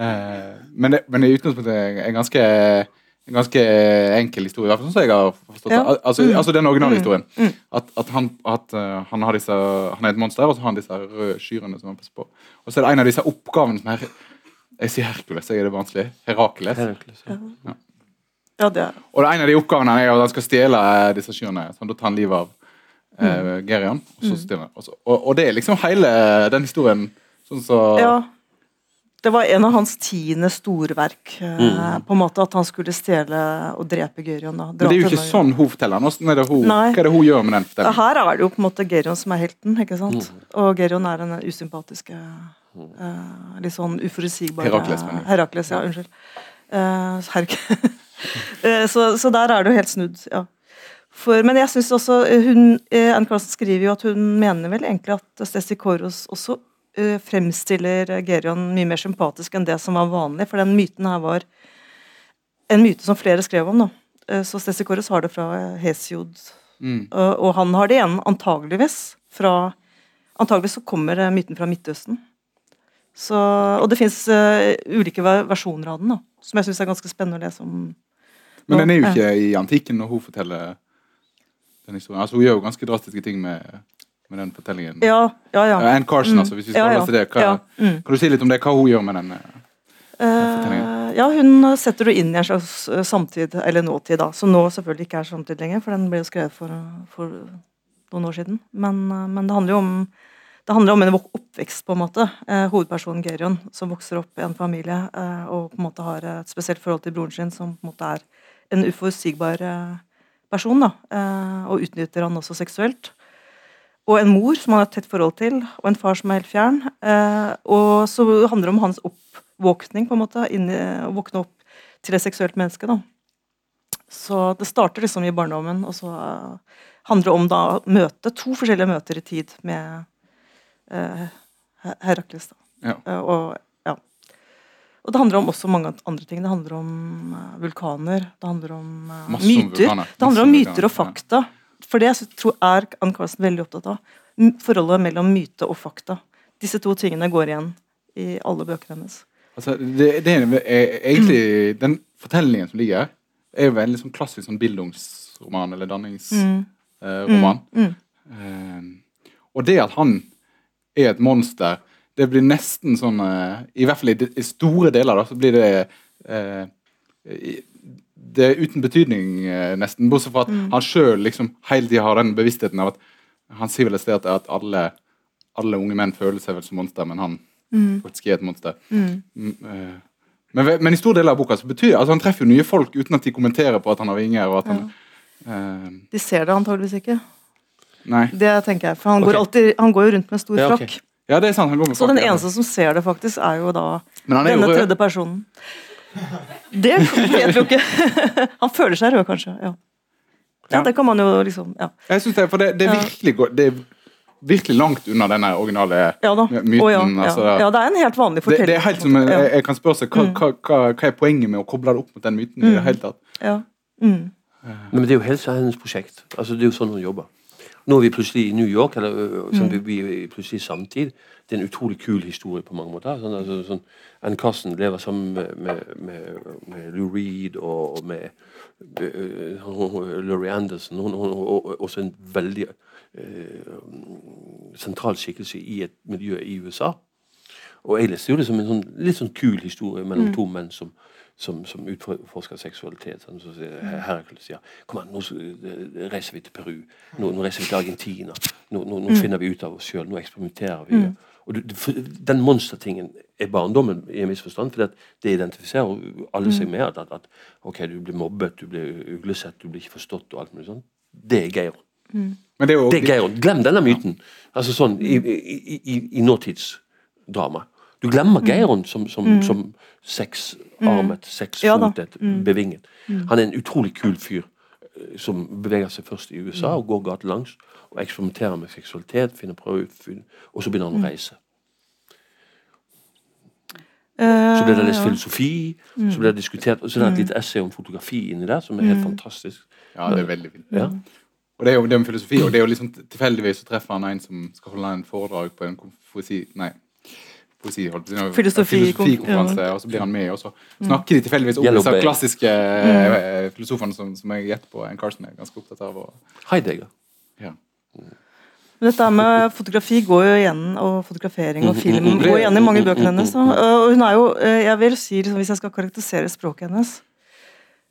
eh, men, det, men i utgangspunktet er en ganske, en ganske enkel historie, i hvert fall sånn som jeg har forstått det. Ja. det. Altså, altså den originale historien. Mm. At, at, han, at eh, han, har disse, han er et monster, og så har han disse røde kyrne som han passer på. Og så er det en av disse oppgavene som er Jeg sier Herkules, jeg er det vanskelig. Herakles. Herakles, ja. Ja, det er Og en av de oppgavene er at han skal stjele eh, disse kyrne. Sånn, da tar han livet av eh, Gerion, og så stjeler han. Og, så- og, og det er liksom hele den historien. Sånn så Ja. Det var en av hans tiende storverk. Mm. På en måte At han skulle stjele og drepe Gerion. Da. Men det er jo ikke sånn hun forteller. Hvordan er det hun, Nei. hva er det hun gjør med den fortellen? fortellingen? Her er det jo på en måte Gerion som er helten, ikke sant? Og Gerion er den usympatiske uh, Litt sånn uforutsigbare Herakles, mener du? Herakles, ja. Unnskyld. Uh, Herk. uh, så, så der er det jo helt snudd, ja. For, men jeg synes også eh, hun, eh, Anne Carlsen skriver jo at hun mener vel egentlig at Stessi Koros også eh, fremstiller Gerion mye mer sympatisk enn det som var vanlig, for den myten her var en myte som flere skrev om. da. Så Stesikoros har det fra Hesiod Mm. og, og han har det igjen, antageligvis fra Antageligvis så kommer myten fra Midtøsten. Så, og det fins ulike versjoner av den, da, som jeg syns er ganske spennende å lese om. Men den er jo ikke i antikken når hun forteller den historien. Altså Hun gjør jo ganske drastiske ting med, med den fortellingen. Ja, ja, ja. Anne Carson, Mm. altså, hvis vi skal Ja, ja. det. Hva, mm. Kan du si litt om det, hva hun gjør med den? eh? Eh, ja, hun setter det inn i en slags eh, samtid, eller nåtid, da. Som nå selvfølgelig ikke er samtid lenger, for den ble jo skrevet for, for noen år siden. Men, men det handler jo om det handler om en oppvekst, på en måte. Eh, hovedpersonen Gerion, som vokser opp i en familie eh, og på en måte har et spesielt forhold til broren sin, som på en måte er en uforutsigbar person, da. Eh, og utnytter han også seksuelt. Og en mor som han har et tett forhold til, og en far som er helt fjern. Eh, og så handler det om hans oppvåkning, på en måte. Inn å våkne opp til et seksuelt menneske, da. Så det starter liksom i barndommen, og så eh, handler det om da møte to forskjellige møter i tid med eh, Herakles. da. Ja. Eh, og ja. Og det handler om også mange andre ting. Det handler om vulkaner, det handler om uh, myter. vulkaner. Det handler om myter og fakta. fakta. For det jeg tror er Ann Carlsen veldig opptatt av. Forholdet mellom myte og fakta. Disse to tingene går igjen i alle bøkene hennes. Altså, det, det er er egentlig Den fortellingen som ligger her, er jo veldig sånn klassisk sånn bildungsroman eller danningsroman. Mm. Mm. uh, og det at han er et monster, det blir nesten sånn uh, I hvert fall i, i store deler, da, så blir det eh, i- Det er uten betydning, eh, nesten. Bortsett fra at han sjøl liksom hele tida har den bevisstheten av at han sier vel et sted at, alle, alle unge menn føler seg vel som monster, men han faktisk er et monster. Mm. Mm, eh, men, men i stor del av boka så betyr altså han treffer jo nye folk uten at de kommenterer på at han har vinger. og at han eh, De ser det antageligvis ikke. Nei. Det tenker jeg. For han, okay. går, alltid, han går jo rundt med en stor Ja, ok. frakk. Ja, det er sant. han går med Så den eneste ja. som ser det, faktisk, er jo da er jo denne rød. tredje personen. Det vet vi jo ikke. Han føler seg rød, kanskje. ja. Ja, det kan man jo liksom Ja, Jeg synes det, for det, det, er virkelig, det er virkelig langt unna denne originale ja da. myten. Oh, ja, altså, ja. ja, det er en helt vanlig det, fortelling. det er helt som jeg, jeg kan spørre seg hva, Mm. hva, hva, hva er poenget med å koble det opp mot den myten? i det hele tatt? Ja. Mm. Men det er jo helt hennes prosjekt. Altså, det er jo sånn hun jobber. Nå er vi plutselig i New York, eller sånn, vi, vi er plutselig i samtid. Det er en utrolig kul historie på mange måter. Sånn, altså, sånn, Anne Carsten lever sammen med, med, med, med Lou Reed og og med hun- hun- Laurie Anderson. Hun, hun, og, og også en veldig uh, sentral skikkelse i et miljø i USA. Og jeg leste jo det som en sånn, litt sånn kul historie mellom to menn som, som, som utforsker seksualitet. Sånn, så sier Hercules sier kom an, nå eh, reiser vi til Peru. Nå, nå reiser vi til Argentina. Nå, nå, nå finner vi ut av oss sjøl. Nå eksperimenterer vi. Og du, du, den monstertingen er barndommen i en viss forstand. For det identifiserer alle seg med at, at, at ok, du blir mobbet, du blir uglesett, du blir ikke forstått og alt mulig sånt. Det er Geir. Mm. det er også... Det er Geir. Glem denne myten. Altså sånn i, i, i, i nåtidsdrama. Du glemmer Geiron som, som, som seksarmet, seksfotet, bevinget. Han er en utrolig kul fyr eh, som beveger seg først i USA og går gatelangs og eksperimenterer med seksualitet, finner prøver og så begynner han å reise. Så blir det lest filosofi, så blir det diskutert, og så er det et lite essay om fotografi inni der, som er helt fantastisk. Ja, det er veldig fint. Ja. Og det er jo det med filosofi, og det er jo liksom tilfeldigvis så treffer han en som skal holde en foredrag på en konf- Nei. Poesi, filosofikonferanse, og så blir han med, og så snakker de tilfeldigvis om disse klassiske mm. filosofene som, som jeg gjetter på en Carson er ganske opptatt av. Og, Heidegger. ja. Men Dette med fotografi går jo igjen, og fotografering og film mm, mm. går igjen i mange bøker hennes. Og hun er jo, eh, jeg vil si, liksom, Hvis jeg skal karakterisere språket hennes,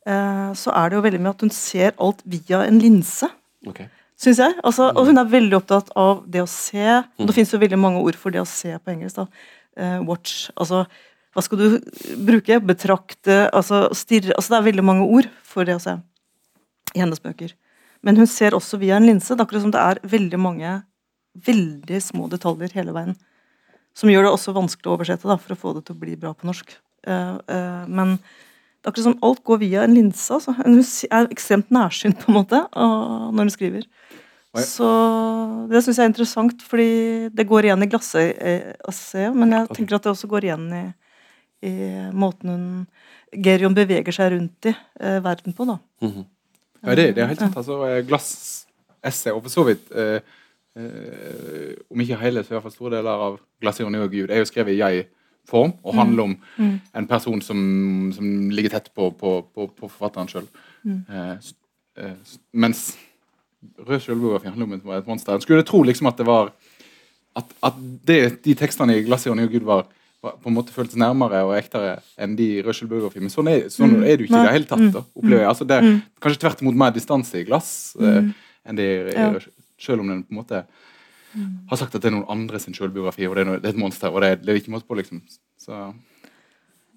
eh, så er det jo veldig med at hun ser alt via en linse. Okay. Synes jeg. Altså, og hun er veldig opptatt av det å se. Og det fins jo veldig mange ord for det å se på engelsk. da. Eh, watch. Altså, hva skal du bruke? Betrakte, altså stirre altså Det er veldig mange ord for det å se i hennes bøker. Men hun ser også via en linse. Det er akkurat som det er veldig mange veldig små detaljer hele veien. Som gjør det også vanskelig å oversette da, for å få det til å bli bra på norsk. Uh, uh, men det er akkurat som alt går via en linse. Altså. Hun er ekstremt nærsynt på en måte når hun skriver. Oi. Så det syns jeg er interessant, fordi det går igjen i glasset, men jeg tenker at det også går igjen i, i måten hun Gerion beveger seg rundt i eh, verden på, da. Mhm. Ja, det, det er helt sant. altså Glassesset, og for så vidt eh, eh, Om ikke hele, så i hvert fall store deler av Glassironi og Gud' er jo skrevet i jeg-form og handler om en person som, som ligger tett på, på, på, på forfatteren sjøl. Eh, eh, mens Rød sjølbiografi handler om et, monster. En skulle tro liksom at det var at, at det, de tekstene i 'Glass ironi og Gud' var var på en måte føltes nærmere og ektere enn de i Rød sjølbiografi, Men sånn er, sånn er det jo ikke i det hele tatt. da, opplever jeg. Altså, det er kanskje tvert imot mer distanse i glass eh, enn det er i Ja. Rød selv om den på en måte har sagt at det er noen andre sin sjølbiografi, og det er, noe, det er et monster, og det er, det er ikke måte på, liksom. Så,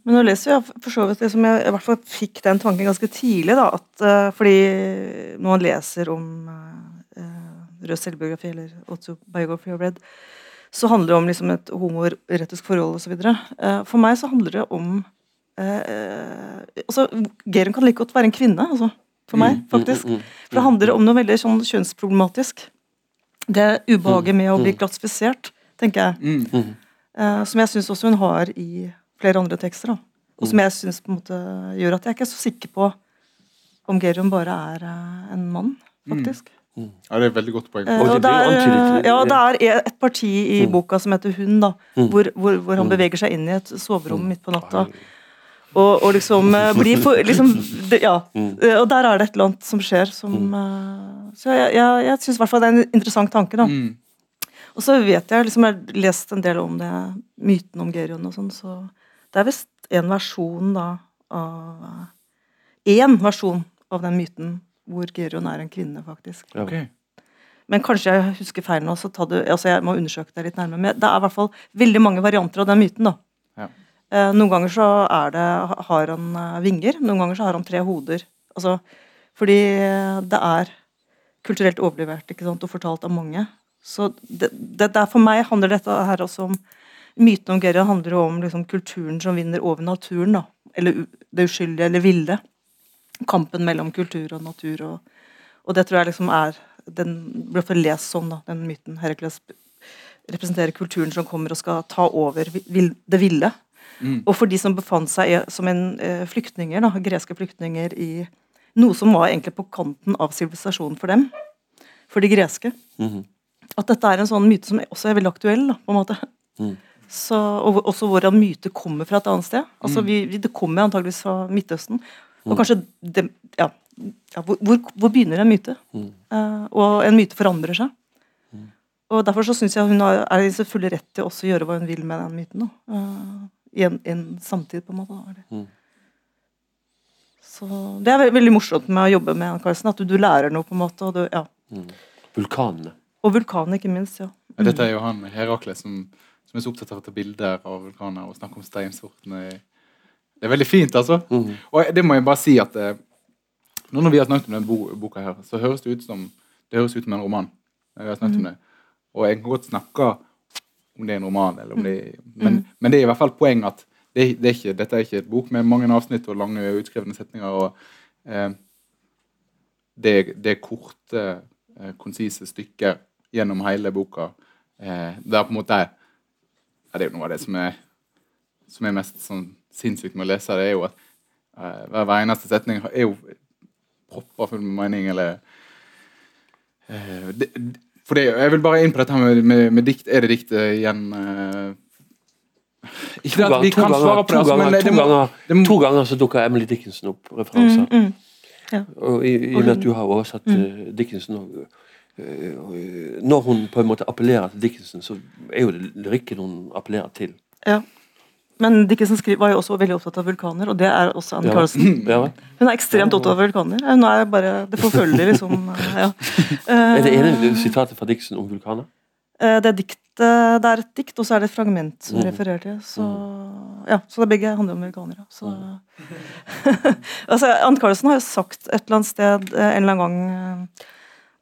Men nå leser jeg for så vidt liksom jeg i hvert fall fikk den tanken ganske tidlig. da, at, uh, Fordi når man leser om uh, rød selvbiografi eller autobiography of Red, så handler det om liksom et homoerotisk forhold osv. Uh, for meg så handler det om uh, altså, Geren kan like godt være en kvinne, altså, for meg, faktisk. For det handler om noe veldig sånn kjønnsproblematisk. Det ubehaget med å bli klassifisert, tenker jeg. mm. Eh, som jeg syns også hun har i flere andre tekster. Da. Og som jeg på en måte gjør at jeg ikke er så sikker på om Gerion bare er eh, en mann, faktisk. Ja, det er et veldig godt poeng. Eh, det er, ja, det er e- et parti i boka som heter Hun, da, hvor, hvor, hvor han beveger seg inn i et soverom midt på natta. Og, og liksom eh, blir for liksom, det, Ja. Eh, Og der er det et eller annet som skjer som uh, Så jeg, jeg, jeg syns i hvert fall det er en interessant tanke, da. Mm. Og så vet jeg, liksom, jeg har lest en del om det, myten om Gerion og sånn, så det er visst en versjon da av Én versjon av den myten hvor Gerion er en kvinne, faktisk. Okay. Men kanskje jeg husker feil nå, så ta det, altså jeg må undersøke det litt nærmere. Men det er i hvert fall veldig mange varianter av den myten, da. Ja. Eh, noen ganger så er det, har han eh, vinger, noen ganger så har han tre hoder. Altså, fordi det er kulturelt overlevert ikke sant, og fortalt av mange. Så det, det, det er For meg handler dette her også om Myten om Gerhard handler jo om liksom, kulturen som vinner over naturen. da, Eller det uskyldige eller ville. Kampen mellom kultur og natur. og Og det tror jeg liksom er Den ble for lest sånn, da, den myten. Herakles representerer kulturen som kommer og skal ta over vil, det ville. Mm. Og for de som befant seg som en eh, flyktninger, da, greske flyktninger i noe som var egentlig på kanten av sivilisasjonen for dem, for de greske. Mhm. At dette er en sånn myte som også er veldig aktuell. da, på en måte. Mm. Så, og også hvordan myte kommer fra et annet sted. Altså, vi, vi, Det kommer antageligvis fra Midtøsten. Og kanskje det, ja, ja, hvor, hvor, hvor begynner en myte? Mm. Uh, og en myte forandrer seg. Og Derfor så syns jeg hun har, er i sin fulle rett til også å gjøre hva hun vil med den myten. Eh, I en, en samtid, på en måte. Da. er det. Mm. Så Det er veldig, veldig morsomt med å jobbe med Ann Carlsen, at du, du lærer noe, på en måte. Og, du, ja. Vulkanene. og vulkanene, ikke minst. ja. Ja, Dette er jo han Herakles som, som er så opptatt av å ta bilder av vulkaner og snakke om steinsortene. Det er veldig fint, altså. Mhm. Og det må jeg bare si at eh, nå når vi har snakket om denne bo boka her, så høres det ut som det høres ut som en roman. Vi har snakket om det. Og jeg kan godt snakke om det er en roman, eller om det men, men det er i hvert fall poeng at det, det er ikke, dette er ikke et bok med mange avsnitt og lange utskrevne setninger. og eh, det, det er korte, eh, konsise stykker gjennom hele boka. Eh, der på en måte er, ja, Det er jo noe av det som er, som er mest sånn sinnssykt med å lese, det er jo at uh, hver, hver eneste setning er jo proppa full med mening, eller uh, det, For det, jeg vil bare inn på dette med, med, med dikt. Er det dikt igjen Uh, Ikke at vi kan ganger, svare på det, altså, men det, det må, det må- to ganger så dukka Emily Dickinson opp referanser. Mm, mm. Ja. Og i, og med at du har oversatt mm. Dickinson og, og, Når hun på en måte appellerer til Dickinson, så er jo det lyrikken hun appellerer til. Ja. Men Dickinson var jo også veldig opptatt av vulkaner, og det er også Anne Ja. Carlsen. Ja. Hun er ekstremt opptatt av vulkaner. Hun er bare, Det forfølger liksom ja. er det Eh, ene sitatet fra Dickinson om vulkaner? eh, Det er, dikt, det er et dikt, og så er det et fragment som Mm. refererer til. Så, ja, så det begge handler om vulkaner. Så, altså, Anne Carlsen har jo sagt et eller annet sted eh, en eller annen gang eh,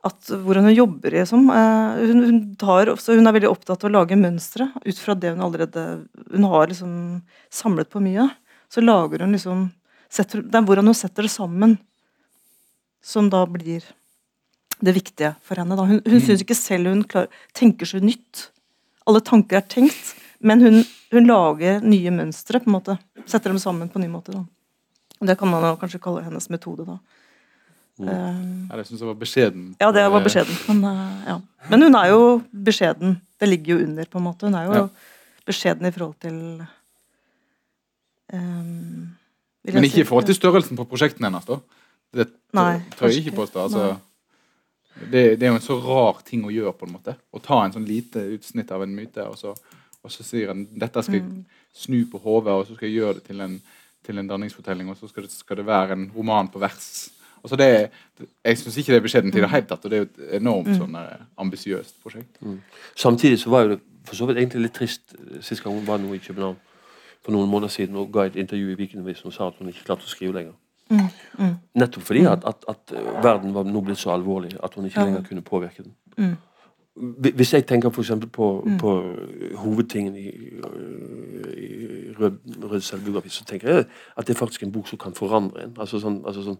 at hvordan hun jobber liksom. eh, Hun, hun, tar hun er veldig opptatt av å lage mønstre ut fra det hun allerede Hun har liksom samlet på mye. Så lager hun liksom setter, Det er hvordan hun setter det sammen, som da blir det viktige for henne. Da. Hun, hun syns ikke selv hun klar, tenker så nytt. Alle tanker er tenkt, men hun, hun lager nye mønstre. på en måte. Setter dem sammen på en ny måte. Da. Det kan man kanskje kalle hennes metode. da. Um, Uh, det syns jeg var beskjeden. ja, det var Eh, beskjeden. Men, uh, ja. men hun er jo beskjeden. Det ligger jo under, på en måte. Hun er jo Ja. beskjeden i forhold til um, jeg Men si. ikke i forhold til størrelsen på prosjektene hennes, da. Det Nei, tør jeg ikke påstå. Altså, det, det er jo en så rar ting å gjøre, på en måte. Å ta en sånn lite utsnitt av en myte, og så, og så sier han dette skal jeg Mm. snu på hodet, og så skal jeg gjøre det til en, til en danningsfortelling, og så skal det, skal det være en roman på vers. Altså det, jeg syns ikke det er beskjedent i det hele tatt, og det er jo et enormt Mm. sånn eh, ambisiøst prosjekt. Samtidig så var jo det for så vidt egentlig litt trist eh, sist gang hun var nå i København for noen måneder siden og ga et intervju i Weekendavisen og sa at hun ikke klarte å skrive lenger. Mm, mm, Nettopp fordi at, at, at eh, verden var nå blitt så alvorlig at hun ikke Ja. lenger kunne påvirke den. mm, Hvis jeg tenker eksempel på, Mm. på hovedtingen i, i Rød, Rød selvbiografi, så tenker jeg at det er faktisk en bok som kan forandre en. Altså sånn, altså sånn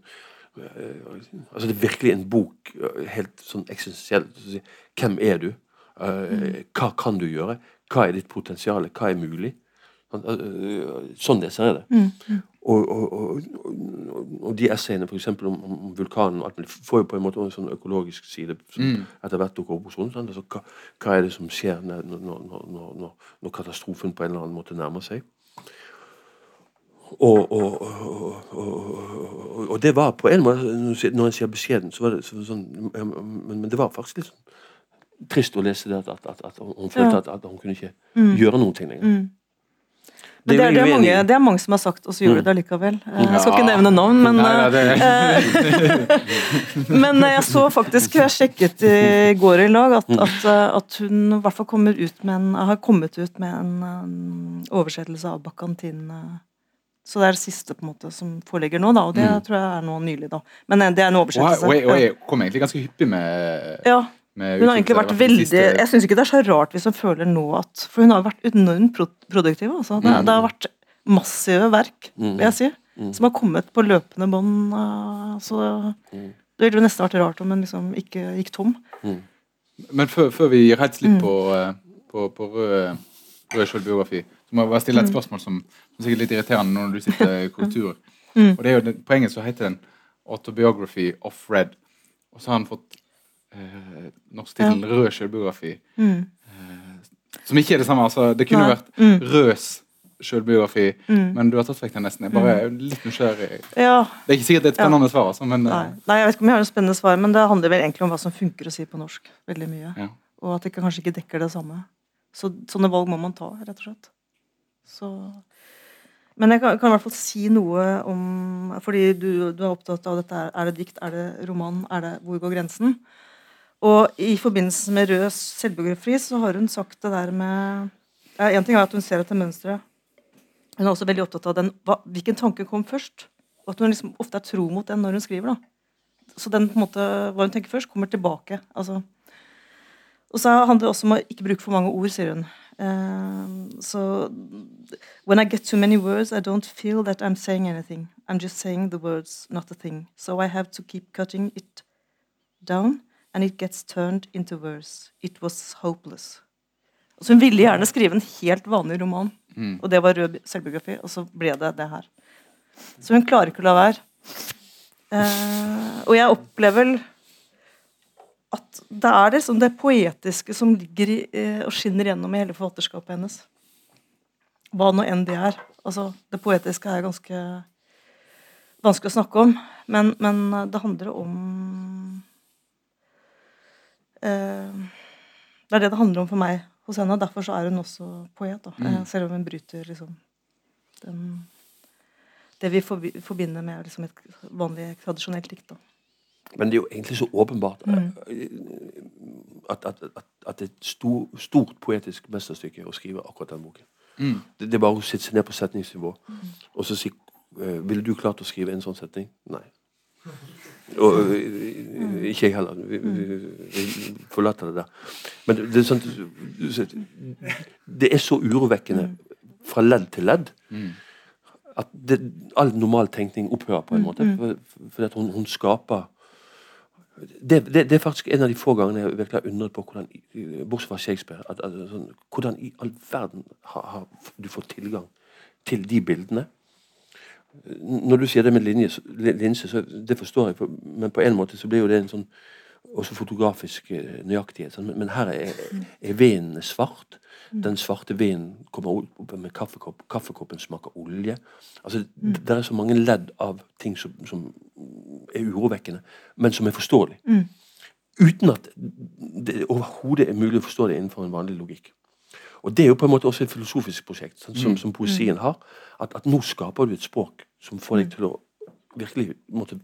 altså det er virkelig en bok øh, helt sånn eksistensiell. Så Hvem er du? Øh, hva kan du gjøre? Hva er ditt potensial? Hva er mulig? Sånn, øh, ser leser jeg det. mm, mm. Og, og, og, og, de essayene for om, om vulkanen og alt mulig, får jo på en måte en sånn økologisk side som Mm. etter hvert dukker opp hos henne. Altså, hva, hva er det som skjer når, når, når, når katastrofen på en eller annen måte nærmer seg? Og, og, og, og, det var på en måte Når en sier beskjeden, så var det så- sånn men, men det var faktisk litt sånn trist å lese det at, at, at, at hun følte Ja. at, hun kunne ikke Mm. gjøre noen ting lenger. Mm. Det det, er det, er mange, det er mange som har sagt, og så gjorde Mm. det allikevel. Eh, Jeg skal ikke nevne navn, men, eh, men jeg så faktisk, jeg sjekket i går i lag, at, at, eh, at hun i hvert fall kommer ut med en, har kommet ut med en, oversettelse av Bakantin. Så det er det siste på en måte som foreligger nå, da, og det Mm. tror jeg er nå nylig. da. Men eh, det er en oversettelse. og, jeg, kom egentlig ganske hyppig med, ja. med Hun har egentlig vært veldig Jeg syns ikke det er så rart hvis hun føler nå at For hun har vært enormt produktiv. Altså. Det, Mm. det har vært massive verk, Mm. vil jeg si, Mm. som har kommet på løpende bånd. eh, Så Mm. Det ville jo nesten vært rart om hun liksom ikke gikk tom. Men før, før vi gir helt slipp Mm. på, eh, på, på rød, rød selvbiografi, så må jeg bare stille et spørsmål som, som sikkert er litt irriterende når du sitter i korrektur. Mm. Og det er jo På engelsk så heter den 'Autobiography of Red'. Og så har han fått eh, norsk tittel 'Rød selvbiografi'. Mm. Som ikke er det samme. altså Det kunne Nei. vært Mm. Røs sjølbiografi, Mm. men du har tatt vekk den nesten. Jeg bare er litt nysgjerrig. Ja. Det er ikke sikkert det er et spennende svar, altså, men Nei. eh, Nei, jeg vet ikke om jeg har et spennende svar, men det handler vel egentlig om hva som funker å si på norsk. Veldig mye. Ja. Og at det kanskje ikke dekker det samme. Så sånne valg må man ta, rett og slett. Så Men jeg kan, kan i hvert fall si noe om Fordi du, du er opptatt av dette. Er, det dikt, er det roman, er det Hvor går grensen? Og i forbindelse med Rød selvbiografi så har hun sagt det der med ja, En ting er at hun ser etter mønsteret. Hun er også veldig opptatt av den, hva, hvilken tanke kom først. Og at hun liksom ofte er tro mot den når hun skriver. da. Så den på en måte, hva hun tenker først, kommer tilbake. altså og så handler det også om å ikke bruke for mange ord, sier hun. Eh, så When I get too many words, I don't feel that I'm saying anything. I'm just saying the words, not the thing. So I have to keep cutting it down, and it gets turned into verse. It was hopeless. Så hun ville gjerne skrive en helt vanlig roman, Mm. og det var rød selvbiografi, og så ble det det her. Så hun klarer ikke å la være. Uh, og jeg opplever vel at det er liksom det poetiske som ligger i, eh, og skinner gjennom i hele forfatterskapet hennes. Hva nå enn det er. Altså, det poetiske er ganske vanskelig å snakke om, men, men det handler om eh, Det er det det handler om for meg hos henne. Derfor så er hun også poet. Da. Eh, selv om hun bryter liksom den, det vi forbinder med liksom et vanlig, tradisjonelt dikt. da. Men det er jo egentlig så åpenbart Mm. eh, at, at, at, at det er et stor, stort poetisk mesterstykke å skrive akkurat den boken. Mm. Det, det er bare å sitte seg ned på setningsnivå og så si uh, Ville du klart å skrive en sånn setning? Nei. Og eh, ikke jeg heller. Vi, vi, vi forlater det der. Men det er, sånn, det er så urovekkende fra ledd til ledd Mm. at det, all normal tenkning opphører på en måte. For, for at hun, hun skaper det, det, det er faktisk en av de få gangene jeg virkelig har undret på hvordan, bortsett fra Shakespeare, at, at, sånn, hvordan i all verden har, har du fått tilgang til de bildene. Når du sier det med linje, linse, så det forstår jeg, men på en måte så blir jo det en sånn også fotografisk eh, nøyaktighet. Sånn. Men, men her er, er vinen svart. Den svarte vinen kommer opp med kaffekopp. Kaffekoppen smaker olje. Altså, Det er så mange ledd av ting som, som er urovekkende, men som er forståelig. Uten at det overhodet er mulig å forstå det innenfor en vanlig logikk. Og Det er jo på en måte også et filosofisk prosjekt, sånn, som, som poesien har. At, at nå skaper du et språk som får deg til å virkelig måtte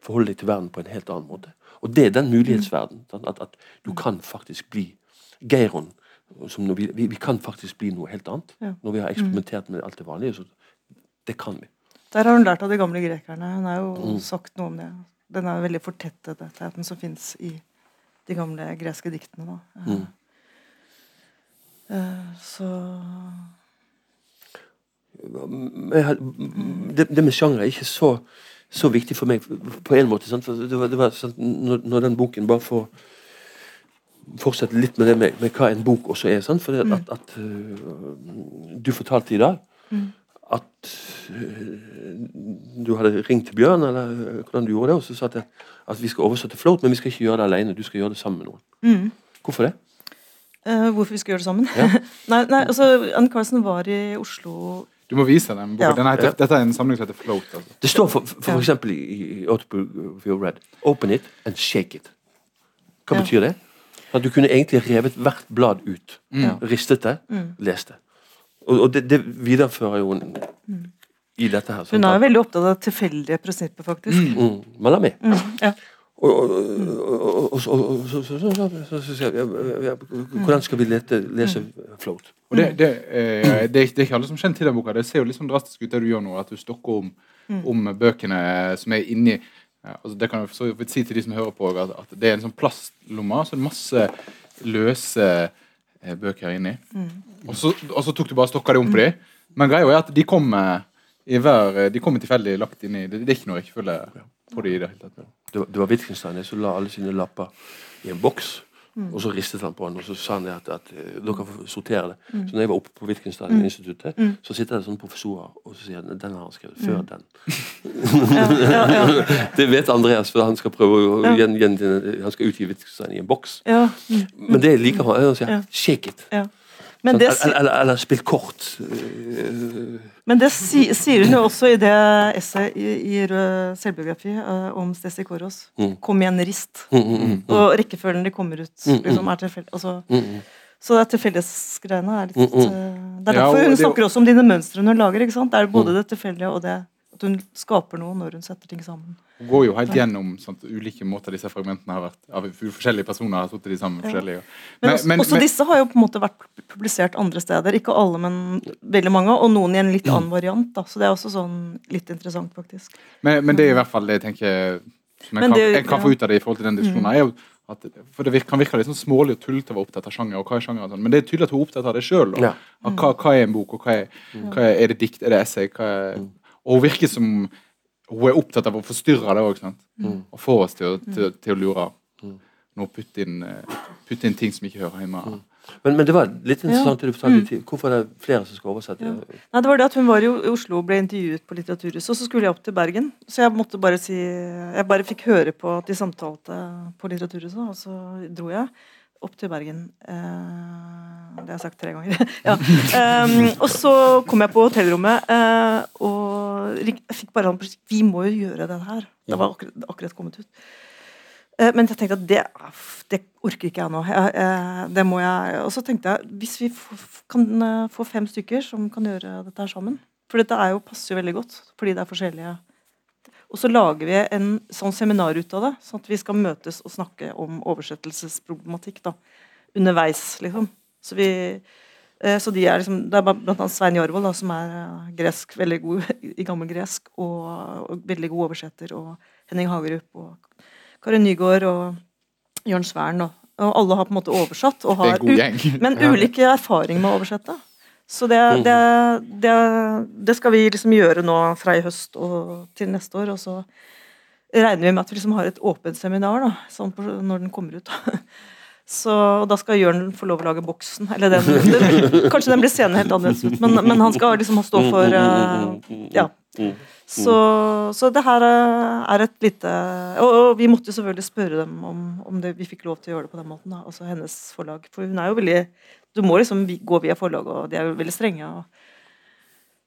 forholde deg til verden på en helt annen måte. Og det er den mulighetsverden. At, at du kan faktisk bli Geiron. Vi, vi, vi kan faktisk bli noe helt annet. Ja. Når vi har eksperimentert med alt det vanlige. Så det kan vi. Der har hun lært av de gamle grekerne. Hun har jo Mm. sagt noe om det. Den er veldig fortettet, tettheten som fins i de gamle greske diktene. Da. Mm. Eh, Så det, det med sjanger er ikke så, så viktig for meg på en måte. Det var, det var sant, når, når den boken bare får fortsette litt med det med, med hva en bok også er. Sant? For det at, at øh, Du fortalte i dag at øh, du hadde ringt til Bjørn, eller hvordan du gjorde det, og så sa at, at vi skal oversette Float, men vi skal ikke gjøre det alene. Du skal gjøre det sammen med noen. Mm. Hvorfor det? Uh, Hvorfor vi skal gjøre det sammen? Ja. nei, nei, altså, Ann Carlsen var i Oslo Du må vise dem. Ja. Den heter, Ja. Dette er en samling som heter Float. Altså. Det står for, for, for eksempel i, Autobiography Red Open it and shake it. Hva Ja. betyr det? At du kunne egentlig revet hvert blad ut. Ja. Ristet det, Mm. lest det. Og, og det, det viderefører jo en, i dette her. Hun er jo veldig opptatt av tilfeldige prinsipper, faktisk. mm, Malami. Mm, ja. Og, så- sier ja, Hvordan skal vi lese Float? Og det, det, eh, er, er ikke alle som kjenner til den boka. Det ser jo litt sånn drastisk ut det du gjør nå, at du stokker om, om bøkene som er inni altså Det kan jeg så vidt si til de som hører på, at, at det er en sånn plastlomme. Så det er masse løse eh, bøker inni. Og, så, og så tok du bare stokka det om på de. Men greia er at de kommer i tilfeldig lagt inni. Det, det er ikke noe rekkefølge på det i det hele tatt. Det var, det var Wittgenstein som la alle sine lapper i en boks. Mm. Og så ristet han på den, og så sa han at, at eh, dere får sortere det. Mm. Så når jeg var oppe på Wittgenstein-instituttet, så sitter det sånne professorer og så sier han, den har han skrevet før Mm. den. Ja, ja, ja. det vet Andreas, for han skal prøve å gjen, gjen, Han skal utgi Wittgenstein i en boks. ja. Mm. Men det liker han. Han sier 'shake it'. Men det, eller, eller, eller spilt kort. Eh, Men det si, sier hun jo også i det essayet i, i Rød selvbiografi uh, om Stesi Koros. Mm. 'Kom igjen, rist'. mm, mm, mm, Og rekkefølgen de kommer ut, Mm, liksom, er tilfeldig. Altså, mm, mm. så det tilfeldighetsgreiene er litt Mm, mm. eh, Det er derfor hun det- snakker også om dine mønstre hun lager. ikke sant? Det er både Mm. det tilfeldige og det at hun skaper noe når hun setter ting sammen. Hun går jo helt gjennom sånt, ulike måter disse fragmentene har vært av forskjellige personer. har satt de sammen Ja. forskjellige. Men, Men- også, men- også disse har jo på en måte vært publisert andre steder. Ikke alle, men veldig mange. Og noen i en litt annen variant. da, Så det er også sånn litt interessant, faktisk. Men, men det er i hvert fall det jeg tenker som jeg kan, det- jeg kan få ut av det i forhold til den diskusjonen. er jo at, for Det virker, kan virke litt sånn smålig og tullete å være opptatt av sjanger. og hva er sjanger og sånn, Men det er tydelig at hun er opptatt av det sjøl. Ja. Hva, hva er en bok, og hva er, hva er, er det dikt, er det essay? Hva er, og hun virker som hun er opptatt av å forstyrre det òg. Og få oss til å, til, til å lure. Nå putte inn, eh, putte inn ting som ikke hører hjemme. Men, men det var litt interessant ja. du fortalte. i. Hvorfor er det flere som skal oversette? Ja. Nei, det var det at Hun var jo i Oslo og ble intervjuet på Litteraturhuset, og så skulle jeg opp til Bergen. Så jeg måtte bare si Jeg bare fikk høre på at de samtalte på Litteraturhuset, og så dro jeg opp til Bergen. Eh, det har jeg sagt tre ganger. ja. Og så kom jeg på hotellrommet, eh, og jeg fikk bare sånn Vi må jo gjøre den her. Det var akkurat, akkurat kommet ut. Eh, Men jeg tenkte at det, det orker ikke jeg nå. Det må jeg, og så tenkte jeg hvis vi kan få fem stykker som kan gjøre dette her sammen For dette er jo, passer jo veldig godt, fordi det er forskjellige Og så lager vi en sånn seminar ut av det, sånn at vi skal møtes og snakke om oversettelsesproblematikk da, underveis, liksom. Så vi eh, så de er liksom, Det er annet Svein Jarvold, da, som er eh, gresk, veldig god i gammel gresk, og, og veldig god oversetter, og Henning Hagerup og Karin Nygaard og Jørn Svern. Og, og alle har på en måte oversatt. Og har men ulike erfaringer med å oversette. Så det, det, det, det skal vi liksom gjøre nå fra i høst og til neste år. Og så regner vi med at vi liksom har et åpent seminar da, sånn på, når den kommer ut. da. Så Da skal Jørn få lov å lage boksen. Eller den, den Kanskje den blir seende helt annerledes ut, men, men han skal liksom stå for uh, Ja. Så, så det her eh, er et lite og, og vi måtte selvfølgelig spørre dem om, om det, vi fikk lov til å gjøre det på den måten. Da, altså hennes forlag. For hun er jo veldig Du må liksom gå via forlag, og de er jo veldig strenge. Og,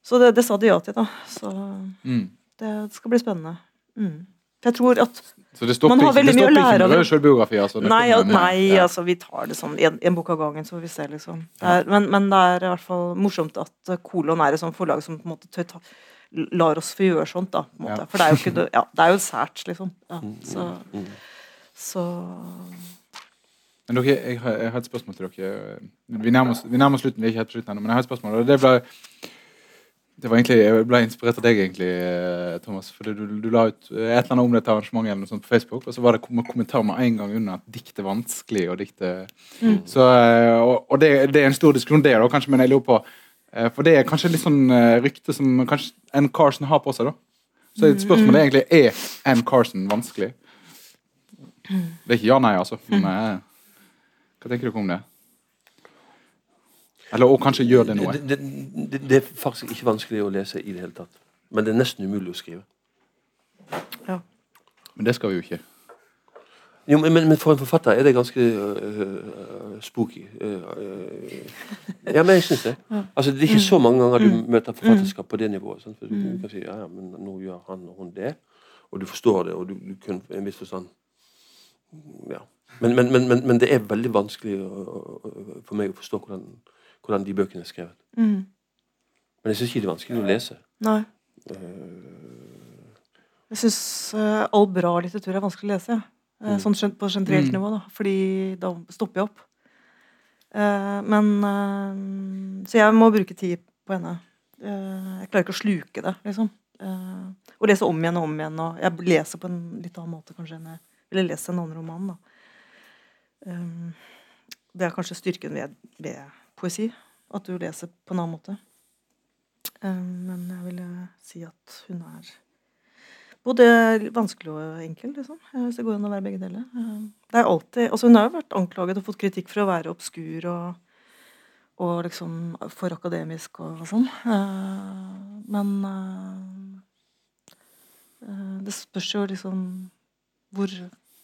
så det, det sa de ja til, da. Så Mm. det skal bli spennende. Mm. For jeg tror at Så det stopper Man har veldig mye å lære av det. selvbiografi? Altså, Nei, ja, nei ja. altså vi tar det sånn en, en bok av gangen, så får vi se, liksom. Det er, men, men det er i hvert fall morsomt at eh, Kolon er et sånt forlag som på en måte tør ta, lar oss få gjøre sånt, da. Ja. For det er jo ikke ja, det er jo sært, liksom. Ja, så, så Men dere, jeg, har, jeg har et spørsmål til dere. Vi nærmer oss, vi nærmer oss slutten. vi er ikke helt slutten enda, men jeg har et spørsmål. og det ble, det var egentlig, Jeg ble inspirert av deg, egentlig, eh, Thomas. for du, du la ut eh, et eller annet om dette arrangementet eller noe sånt på Facebook, og så var det kom kommentar med en gang under at dikt er vanskelig. og dikt er... Så, eh, og og det, det er en stor diskusjon, det, da, kanskje, men jeg lurer på For det er kanskje litt sånn rykte som kanskje Ann Carson har på seg. da. Så et spørsmål er egentlig er Ann Carson vanskelig. Det er ikke ja-nei, altså. Men, hva tenker dere om det? Eller og kanskje gjør det noe? Det, det, det, det er faktisk ikke vanskelig å lese i det hele tatt. Men det er nesten umulig å skrive. ja. Men det skal vi jo ikke. Jo, men, men for en forfatter er det ganske uh, uh, spooky. Uh, ja, men jeg syns det. Altså, det er ikke så mange ganger du møter forfatterskap på det nivået. Sant? For du, du kan si ja, ja, men nå gjør han og hun det, og du forstår det, og du, du kunne i en viss forstand Ja. Men, men, men, men, men det er veldig vanskelig å, å, for meg å forstå hvordan, hvordan de bøkene er skrevet. mm. Men jeg syns ikke det er vanskelig å lese. Nei. Uh, Jeg syns all bra litteratur er vanskelig å lese. Eh, Mm. Sånn på generelt Mm. nivå, da. Fordi da stopper jeg opp. Eh, men eh, Så jeg må bruke tid på henne. Eh, jeg klarer ikke å sluke det, liksom. Eh, og lese om igjen og om igjen. Og jeg leser på en litt annen måte kanskje enn jeg ville lest en annen roman. da. Eh, det er kanskje styrken ved, ved poesi. At du leser på en annen måte. Eh, men jeg ville si at hun er Både vanskelig og enkel, liksom. eh, Hvis det går an å være begge deler. Eh, Det er alltid, altså Hun har jo vært anklaget og fått kritikk for å være obskur og, og liksom for akademisk og sånn. Eh, Men eh, eh, det spørs jo liksom hvor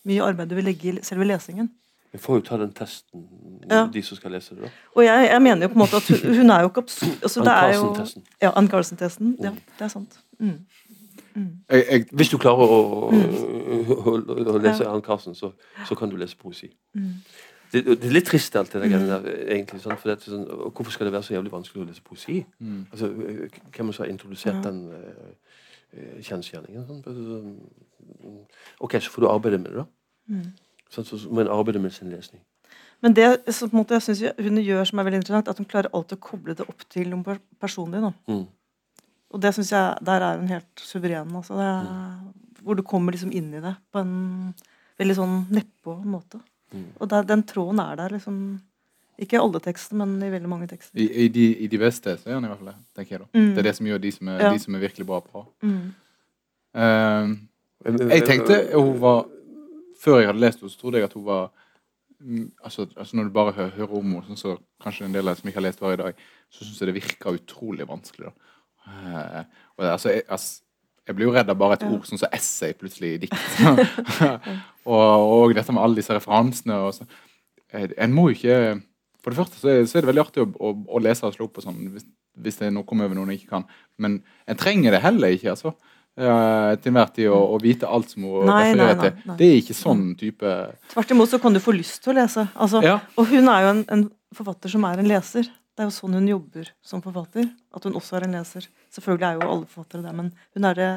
mye arbeid du vil legge i selve lesingen. Vi får jo ta den testen, Ja. de som skal lese det. da. Og jeg, jeg mener jo på en måte at hun, hun er jo ikke absurd altså, Ann det er jo, Carlsen-testen. Ja, Ann Carlsen-testen. Ja, det er sant. Mm. Jeg, jeg, Hvis du klarer å, å, å, å lese Ann Carlsen, så, så kan du lese poesi. Mm. Det, det er litt trist, alt det der, greiene egentlig. sånn, For det er sånn, hvorfor skal det være så jævlig vanskelig å lese poesi? Mm. Altså, Hvem som har introdusert Ja. den uh, kjensgjerningen? Sånn? sånn, Ok, så får du arbeide med det, da. Mm. Sånn, så man en arbeide med sin lesning. Men det som på en måte, jeg synes hun gjør som er veldig interessant, at hun klarer alltid å koble det opp til personen din. Mm. Og det synes jeg, der er hun helt suveren. Altså. Det er, Hvor du kommer liksom inn i det på en veldig sånn nedpå måte. Mm. Og der, den tråden er der liksom Ikke i alle tekster, men i veldig mange tekster. i, i, de, I de beste så er han i hvert fall det. tenker jeg da. Mm. Det er det som gjør de som er, Ja. de som er virkelig bra på. Mm. Eh, jeg tenkte hun var Før jeg hadde lest henne, så trodde jeg at hun var mm, altså, altså Når du bare hører, hører om henne, sånn som kanskje en del av som ikke har lest henne i dag, så syns jeg det virker utrolig vanskelig. Eh, og, altså, jeg, altså, jeg blir jo redd av bare et Ja. ord sånn som essay plutselig i dikt. og, og dette med alle disse referansene. Så. Eh, En må jo ikke For det første så er, så er det veldig artig å, å, å lese og slå opp og sånn, hvis, hvis det er noe kommer over noen jeg ikke kan. Men en trenger det heller ikke. altså. Eh, til enhver tid å, å vite alt som hun refererer til. Det er ikke sånn type Tvert imot så kan du få lyst til å lese. Altså, Ja. Og hun er jo en, en forfatter som er en leser. Det er jo sånn hun jobber som forfatter. At hun også er en leser. Selvfølgelig er jo alle forfattere det, men hun er det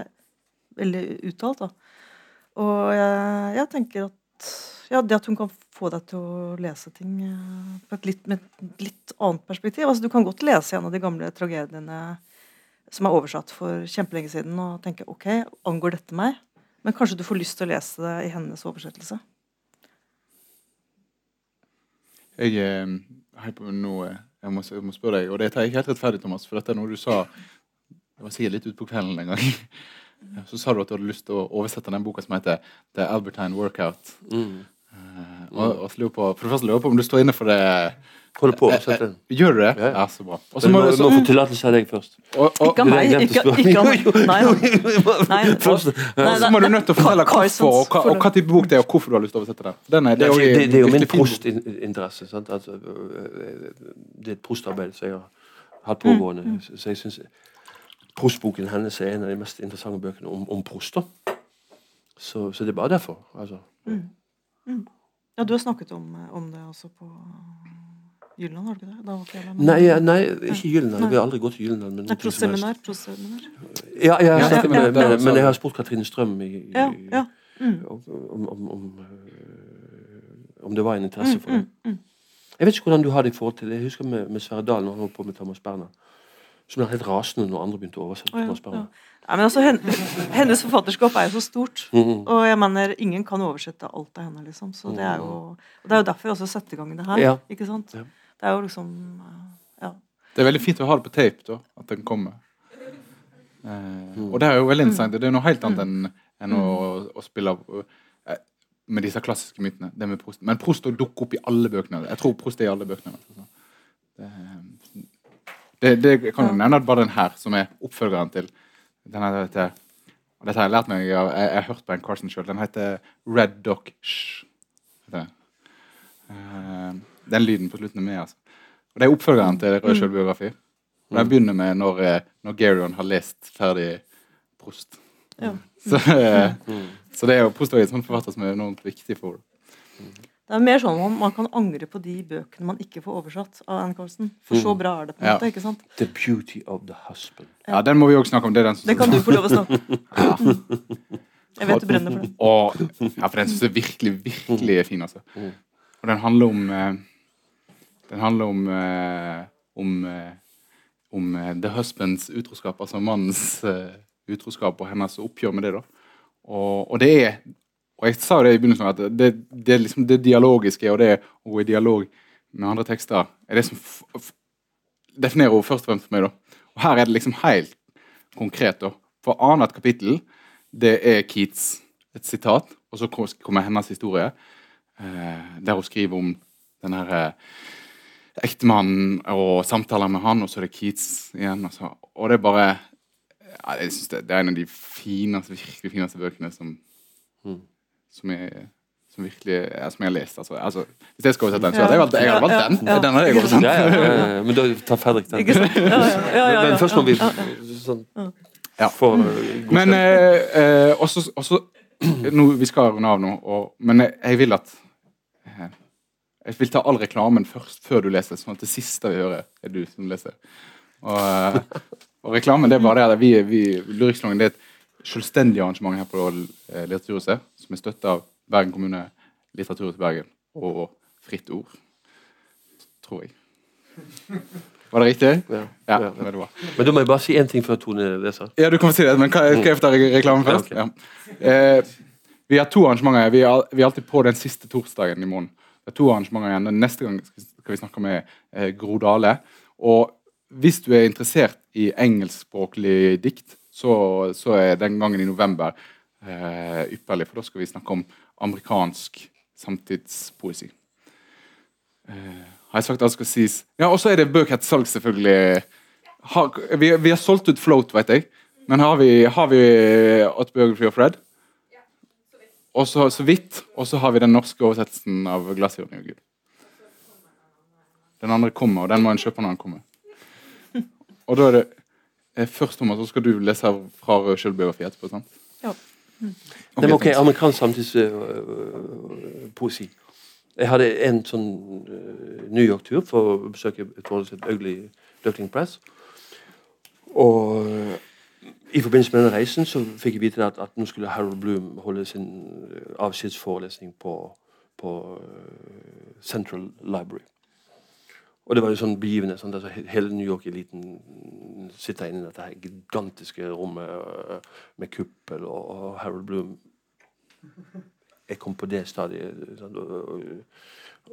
veldig uttalt. da. Og jeg, jeg tenker at ja, det at hun kan få deg til å lese ting eh, på et litt, med et litt annet perspektiv. Altså, du kan godt lese en av de gamle tragediene som er oversatt for kjempelenge siden, og tenke ok, angår dette meg? Men kanskje du får lyst til å lese det i hennes oversettelse. Jeg eh, har på noe jeg må, jeg må spørre deg, og det tar jeg ikke helt rettferdig, Thomas, for dette er noe du sa Det var sikkert litt utpå kvelden en gang. Så sa du at du hadde lyst til å oversette den boka som heter The Albertine Workout. Mm. Eh, og, og lurer på, for det første lurer på om du står inne for det. Hold på å Eh, den. eh, Gjør du det? Ja. Ja, så bra. Og Så må, må, få tillatelse av deg først. og, og, Ikke av meg. det Ikke, ikke av spørre. Nei, nei. Nei, Først, Nei, så må du nødt til å fortelle hvorfor, og hva, og hva type bok det er, og hvorfor du har lyst til å oversette den. Den er, Det, er det, det, det er jo min prostinteresse. Altså, øh, det er et prostarbeid som jeg har hatt pågående. Mm, Så jeg syns prostboken hennes er en av de mest interessante bøkene om, om prost. Så, så det er bare derfor. altså. Ja, du har snakket om, om det også på Jylland, har du ikke det? Da var ikke Nei, ja, nei ikke Gyldendal. Vi har aldri gått til Gyldendal. men Nei, noe som helst. proseminar. Ja, jeg har snakket ja, med, med, men jeg har spurt Katrine Strøm i, i, Ja, ja. Mm. om, om, om, om det var en interesse for Mm, det. mm, mm. Jeg vet ikke hvordan du har det i forhold til det. Jeg husker med, med Sverre Dahl når han holdt på med Thomas Berner. Som ble helt rasende når andre begynte å oversette ja, Thomas ja. Nei, men altså, hennes forfatterskap er jo så stort. Mhm. Og jeg mener, ingen kan oversette alt av henne, liksom. Så det er jo, og det er jo derfor jeg også setter i gang det her. Ja. Ikke sant? Ja. Det er jo liksom eh, Ja. Det er veldig fint å ha det på tape, da, at den kommer. Eh, og det er jo veldig interessant. Det er noe helt annet enn, enn å, å spille eh, med disse klassiske mytene. Det med Prost. Men Prost dukker opp i alle bøkene. Jeg tror Prost er i alle bøkene. Altså. Det, det, det kan jo nevne at bare den her, som er oppfølgeren til den her, heter, og Dette har jeg lært meg, jeg, jeg, jeg har hørt på en Carson sjøl. Den heter Red Dock Shh. heter det. Eh, den lyden på slutten er med, altså. Og Det er oppfølgeren til Rød sjølbiografi. Og Den begynner med når, eh, når Gerion har lest ferdig Prost. ja. Så, eh, så det er jo Prost er en sånn forfatter som er enormt viktig for henne. Det er mer sånn om man kan angre på de bøkene man ikke får oversatt av Anne Carlsen. For så bra er det på en Ja. måte. ikke sant? The beauty of the husband. Ja, den må vi også snakke om. Det er den som Det kan du få lov å snakke om. Jeg vet du brenner for det. Og, ja, for den syns jeg virkelig, virkelig er fin, altså. Og den handler om eh, Den handler om eh, om, eh, om the husbands utroskap, altså mannens utroskap og hennes oppgjør med det. da. Og, og det er Og jeg sa det i begynnelsen, at det, det, liksom det dialogiske og det å gå i dialog med andre tekster er det som definerer henne først og fremst for meg. da. Og her er det liksom helt konkret. da. For annet kapittel det er Keats, et sitat, og så kommer hennes historie, eh, der hun skriver om den her eh, ektemannen og samtaler med han, og så er det Keats igjen. Og, så, og det er bare ja, jeg synes det, det er en av de fineste, virkelig fineste bøkene som, Mm. Som, jeg, som virkelig ja, som jeg har lest. Altså, altså, hvis jeg skal oversette den, så hadde jeg valgt, jeg hadde valgt den. ja, ja. Den hadde jeg oversatt. Ja, ja, ja, ja. Men da tar Fredrik den. Ikke sant? Ja, ja, ja, ja, ja, Men først må vi sånn, Ja. få uh, Men eh, eh, også, også nå, Vi skal runde av nå, og, men jeg, jeg vil at eh, Jeg vil ta all reklamen først, før du leser, sånn at det siste vi hører, er du som leser. Og, eh, og reklamen det er bare det at vi, vi Lyrikksalongen det er et selvstendig arrangement her på eh, Litteraturhuset, som er støtta av Bergen kommune, Litteraturhuset Bergen og Fritt Ord. Tror jeg. Var det riktig? Ja, Ja, ja, det var det bra. Men da må jeg bare si én ting før Tone leser. Ja, du kan si det, men hva, skal jeg ta re- reklamen først? Ja, Ja. Eh, vi har to arrangementer. Vi er, vi er alltid på den siste torsdagen i måneden. Det er to arrangementer igjen. Den Neste gang skal vi snakke med eh, Gro Dale. Og hvis du er interessert i engelskspråklig dikt, så, så er den gangen i november eh, ypperlig, for da skal vi snakke om amerikansk samtidspoesi. Eh, har jeg sagt alt skal sies? Ja, Og så er det bøker til salg, selvfølgelig. Har, vi, vi har solgt ut Float, vet jeg. Men har vi, har vi Autobiography of Red? Og så, så vidt. Og så har vi den norske oversettelsen av i orden Gud'. Den andre kommer, og den må en kjøpe når den kommer. Og da er det eh, først, Thomas, så skal du lese fra Rød selvbiografi etterpå, sant? Ja. Mm. Det var ok, amerikansk samtidspoesi. Jeg hadde en sånn uh, New York-tur for å besøke et forhold til Ugly Duckling Press. Og i forbindelse med den reisen så fikk jeg vite at, at nå skulle Harold Bloom holde sin avskjedsforelesning på, på Central Library. Og det var jo sånn begivende. Sånn, altså, hele New York-eliten sitter inne i dette gigantiske rommet øh, med kuppel, og, og Harold Bloom Jeg kom på det stadiet. sånn, og,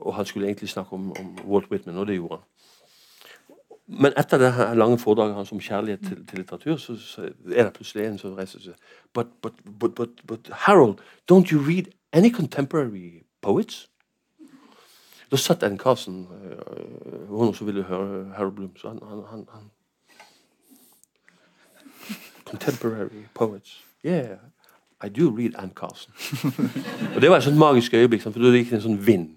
og, han skulle egentlig snakke om, om Walt Whitman, og det gjorde han. Men etter det her lange foredraget hans om kjærlighet til, til litteratur, så, så er det plutselig en som reiser seg but, but, but, but Harold, don't you read any contemporary poets? Da satt en Carlsen øh, Hun også ville høre Harold Bloom, så han, han, han, han Contemporary poets. Yeah, I do read Ann Carlsen. og Det var et sånt magisk øyeblikk, for da gikk det en sånn vind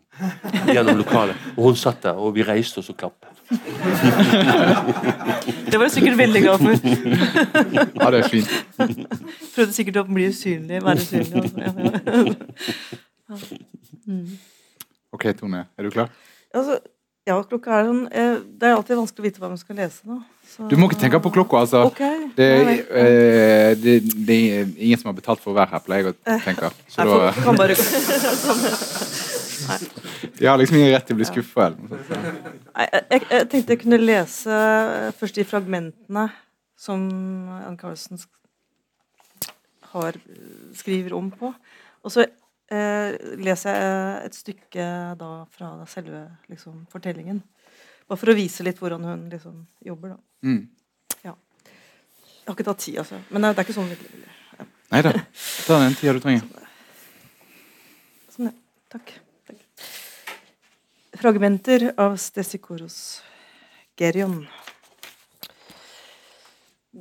gjennom lokalet. Og hun satt der, og vi reiste oss og klappet. Det var du sikkert veldig glad for. Ja, det er fint. Prøvde sikkert å bli usynlig, være usynlig. altså. Ja, ja. Ok, Tone, er du klar? Altså, ja, klokka er sånn eh, Det er alltid vanskelig å vite hva man skal lese nå. så- Du må ikke tenke på klokka, altså. Ok. Det, eh, det, det er ingen som har betalt for å være her, pleier jeg å tenke. Så Jeg da, kan bare de har liksom ingen rett til å bli skuffa. Nei, jeg, jeg, jeg tenkte jeg kunne lese eh, først de fragmentene som Ann Carlsen har, skriver om på. Og så eh, leser jeg et stykke da fra selve liksom, fortellingen. Bare for å vise litt hvordan hun liksom jobber, da. Mm. Jeg har ikke tatt tid, altså. Men det er, det er ikke sånn ja. Nei da. Ta den tida du trenger. Sånn, ja. Takk. Takk. Fragmenter av Stesikoros. Gerion.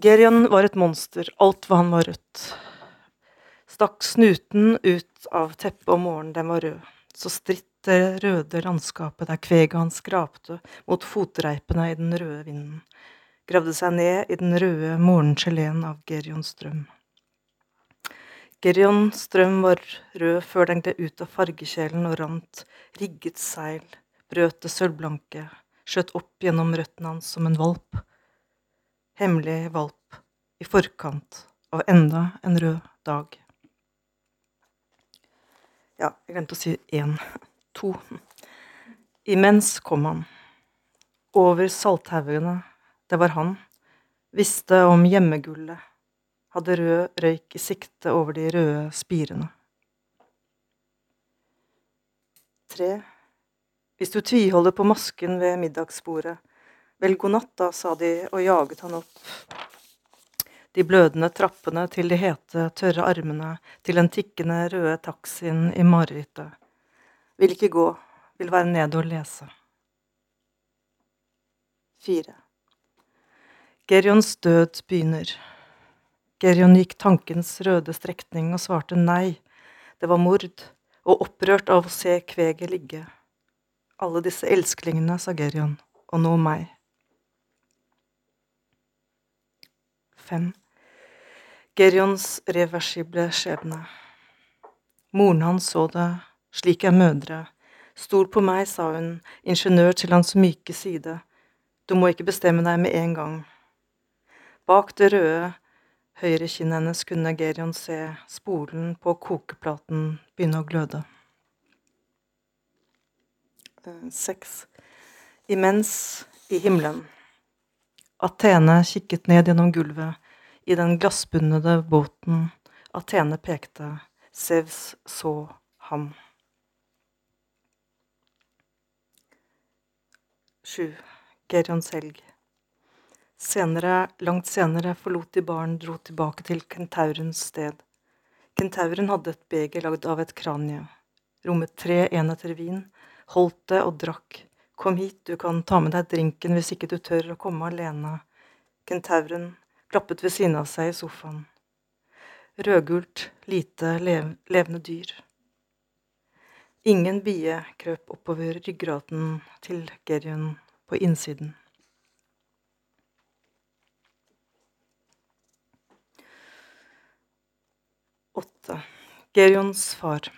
Gerion var et monster. Alt hva han var rødt. Stakk snuten ut av teppet om morgenen den var rød. Så stritt det røde landskapet der kveget hans skrapte mot fotreipene i den røde vinden. Gravde seg ned i den røde morgengeleen av Gerions drøm. Gerion strøm var rød før den gled ut av fargekjelen og rant, rigget seil, brøt det sølvblanke, skjøt opp gjennom røttene hans som en valp. Hemmelig valp, i forkant av enda en rød dag. Ja, jeg glemte å si én. To. Imens kom han. Over salthaugene. Det var han. Visste om hjemmegullet hadde rød røyk i sikte over de røde spirene. Tre. Hvis du tviholder på masken ved middagsbordet, vel god natt, da, sa de og jaget han opp. De blødende trappene til de hete, tørre armene, til den tikkende røde taxien i marerittet. Vil ikke gå, vil være nede og lese. Fire. Gerions død begynner. Gerion gikk tankens røde strekning og svarte nei, det var mord, og opprørt av å se kveget ligge. Alle disse elsklingene, sa Gerion, og nå meg. Fem. Gerions reversible skjebne. Moren hans så det, slik er mødre. Stol på meg, sa hun, ingeniør til hans myke side. Du må ikke bestemme deg med en gang. Bak det røde høyre kinnet hennes kunne Gerion se spolen på kokeplaten begynne å gløde. Eh, seks. Imens i himmelen. Athene kikket ned gjennom gulvet i den glassbundede båten. Athene pekte. Sevs så ham. Sju. Gerions helg. Senere, langt senere forlot de baren, dro tilbake til kentaurens sted. Kentauren hadde et beger lagd av et kranie. Rommet tre enheter vin, holdt det og drakk. Kom hit, du kan ta med deg drinken hvis ikke du tør å komme alene. Kentauren klappet ved siden av seg i sofaen. Rødgult, lite, lev levende dyr. Ingen bie krøp oppover ryggraden til Gerion på innsiden. Åtte. Gerions far.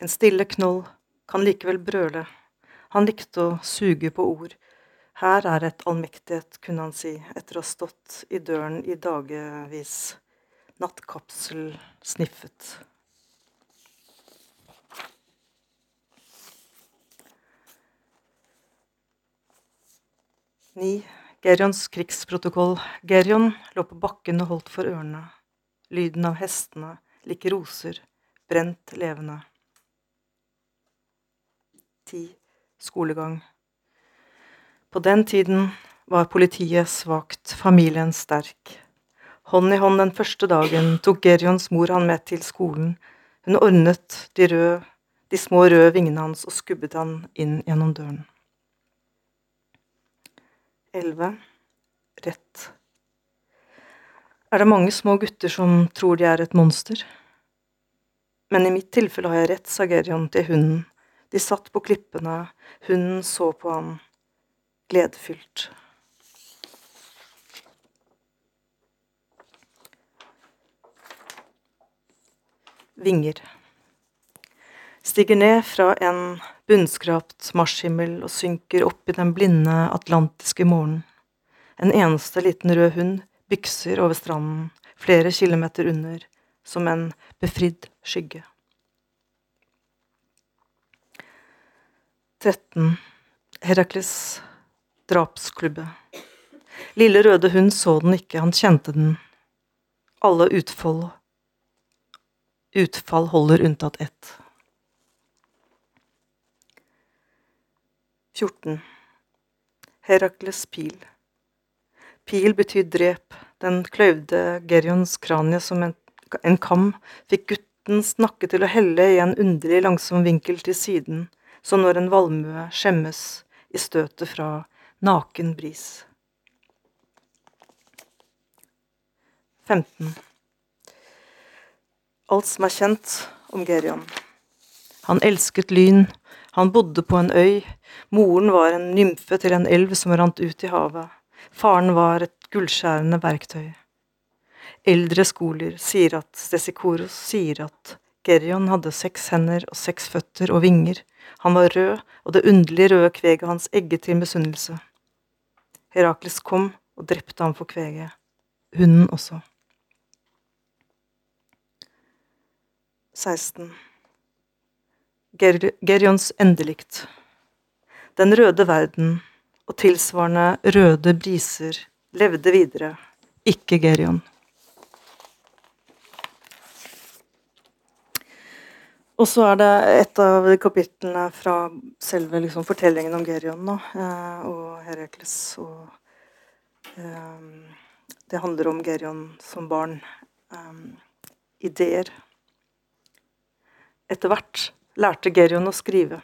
En stille knoll kan likevel brøle. Han likte å suge på ord. Her er et allmektighet, kunne han si, etter å ha stått i døren i dagevis. Nattkapsel sniffet. 9. Gerions krigsprotokoll. Gerion lå på bakken og holdt for ørene. Lyden av hestene, like roser, brent levende. 10. Skolegang. På den tiden var politiet svakt, familien sterk. Hånd i hånd den første dagen tok Gerions mor han med til skolen. Hun ordnet de, røde, de små røde vingene hans og skubbet han inn gjennom døren. 11. Rett. Er det mange små gutter som tror de er et monster? Men i mitt tilfelle har jeg rett, sa Gerion til hunden. De satt på klippene, hunden så på ham, gledefylt. Vinger. Stiger ned fra en bunnskrapt marshimmel og synker opp i den blinde atlantiske morgenen. En eneste liten rød hund bykser over stranden, flere kilometer under, som en befridd skygge. 13. Herakles drapsklubbe. Lille røde hund så den ikke, han kjente den. Alle utfall Utfall holder unntatt ett. 14. Herakles pil. Pil betyr drep. Den kløyvde Gerions kranie som en, en kam, fikk guttens nakke til å helle i en underlig langsom vinkel til siden, som når en valmue skjemmes i støtet fra naken bris. 15. Alt som er kjent om Gerion. Han elsket lyn, han bodde på en øy, moren var en nymfe til en elv som rant ut i havet, faren var et gullskjærende verktøy. Eldre skoler sier at Stesikoros sier at Gerion hadde seks hender og seks føtter og vinger, han var rød, og det underlige røde kveget hans egget til misunnelse. Herakles kom og drepte ham for kveget, hunden også. 16. Ger Gerions endelikt. Den røde verden og tilsvarende røde briser levde videre, ikke Gerion. Og så er det et av kapitlene fra selve liksom, fortellingen om Gerion nå, eh, og Herakles og eh, Det handler om Gerion som barn. Um, ideer. Etter hvert lærte Gerion å skrive.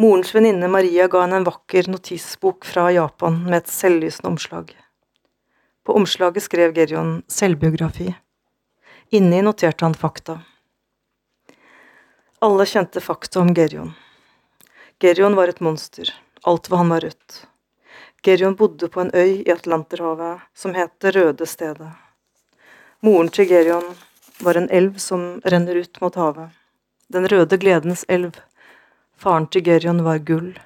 Morens venninne Maria ga henne en vakker notisbok fra Japan med et selvlysende omslag. På omslaget skrev Gerion selvbiografi. Inni noterte han fakta. Alle kjente fakta om Gerion. Gerion var et monster. Alt ved han var rødt. Gerion bodde på en øy i Atlanterhavet som het Det røde stedet. Moren til Gerion var en elv som renner ut mot havet. Den røde gledens elv. Faren til Gerion var gull.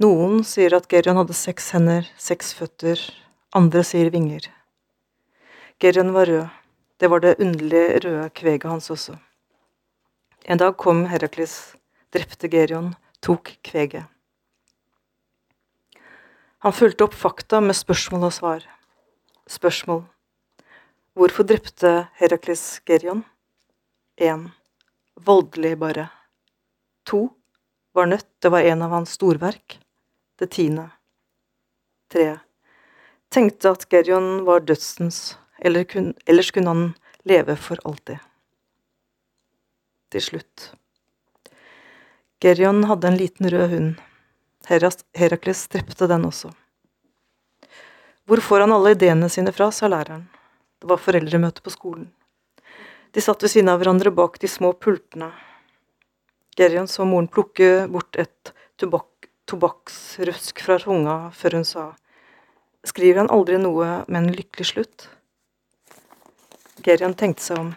Noen sier at Gerion hadde seks hender, seks føtter. Andre sier vinger. Gerion var rød. Det var det underlige røde kveget hans også. En dag kom Herakles, drepte Gerion, tok kveget. Han fulgte opp fakta med spørsmål og svar. Spørsmål. Hvorfor drepte Herakles Gerion? 1. Voldelig, bare. 2. Var nødt, det var en av hans storverk. Det tiende. 3. Tenkte at Gerion var dødsens, eller kun, ellers kunne han leve for alltid. Til slutt. Gerion hadde en liten rød hund. Herakles drepte den også. Hvor får han alle ideene sine fra, sa læreren. Det var foreldremøte på skolen. De satt ved siden av hverandre bak de små pultene. Gerion så moren plukke bort et tobakk, tobakksrusk fra tunga før hun sa Skriver han aldri noe med en lykkelig slutt? Gerion tenkte seg om.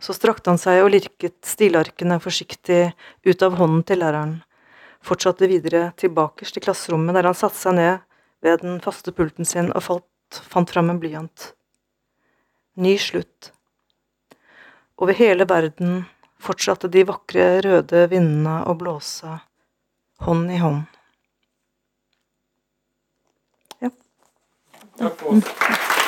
Så strakte han seg og lirket stilarkene forsiktig ut av hånden til læreren fortsatte videre tilbakerst i klasserommet, der han satte seg ned ved den faste pulten sin og falt, fant fram en blyant. Ny slutt. Over hele verden fortsatte de vakre, røde vindene å blåse, hånd i hånd. Ja. Takk for oss.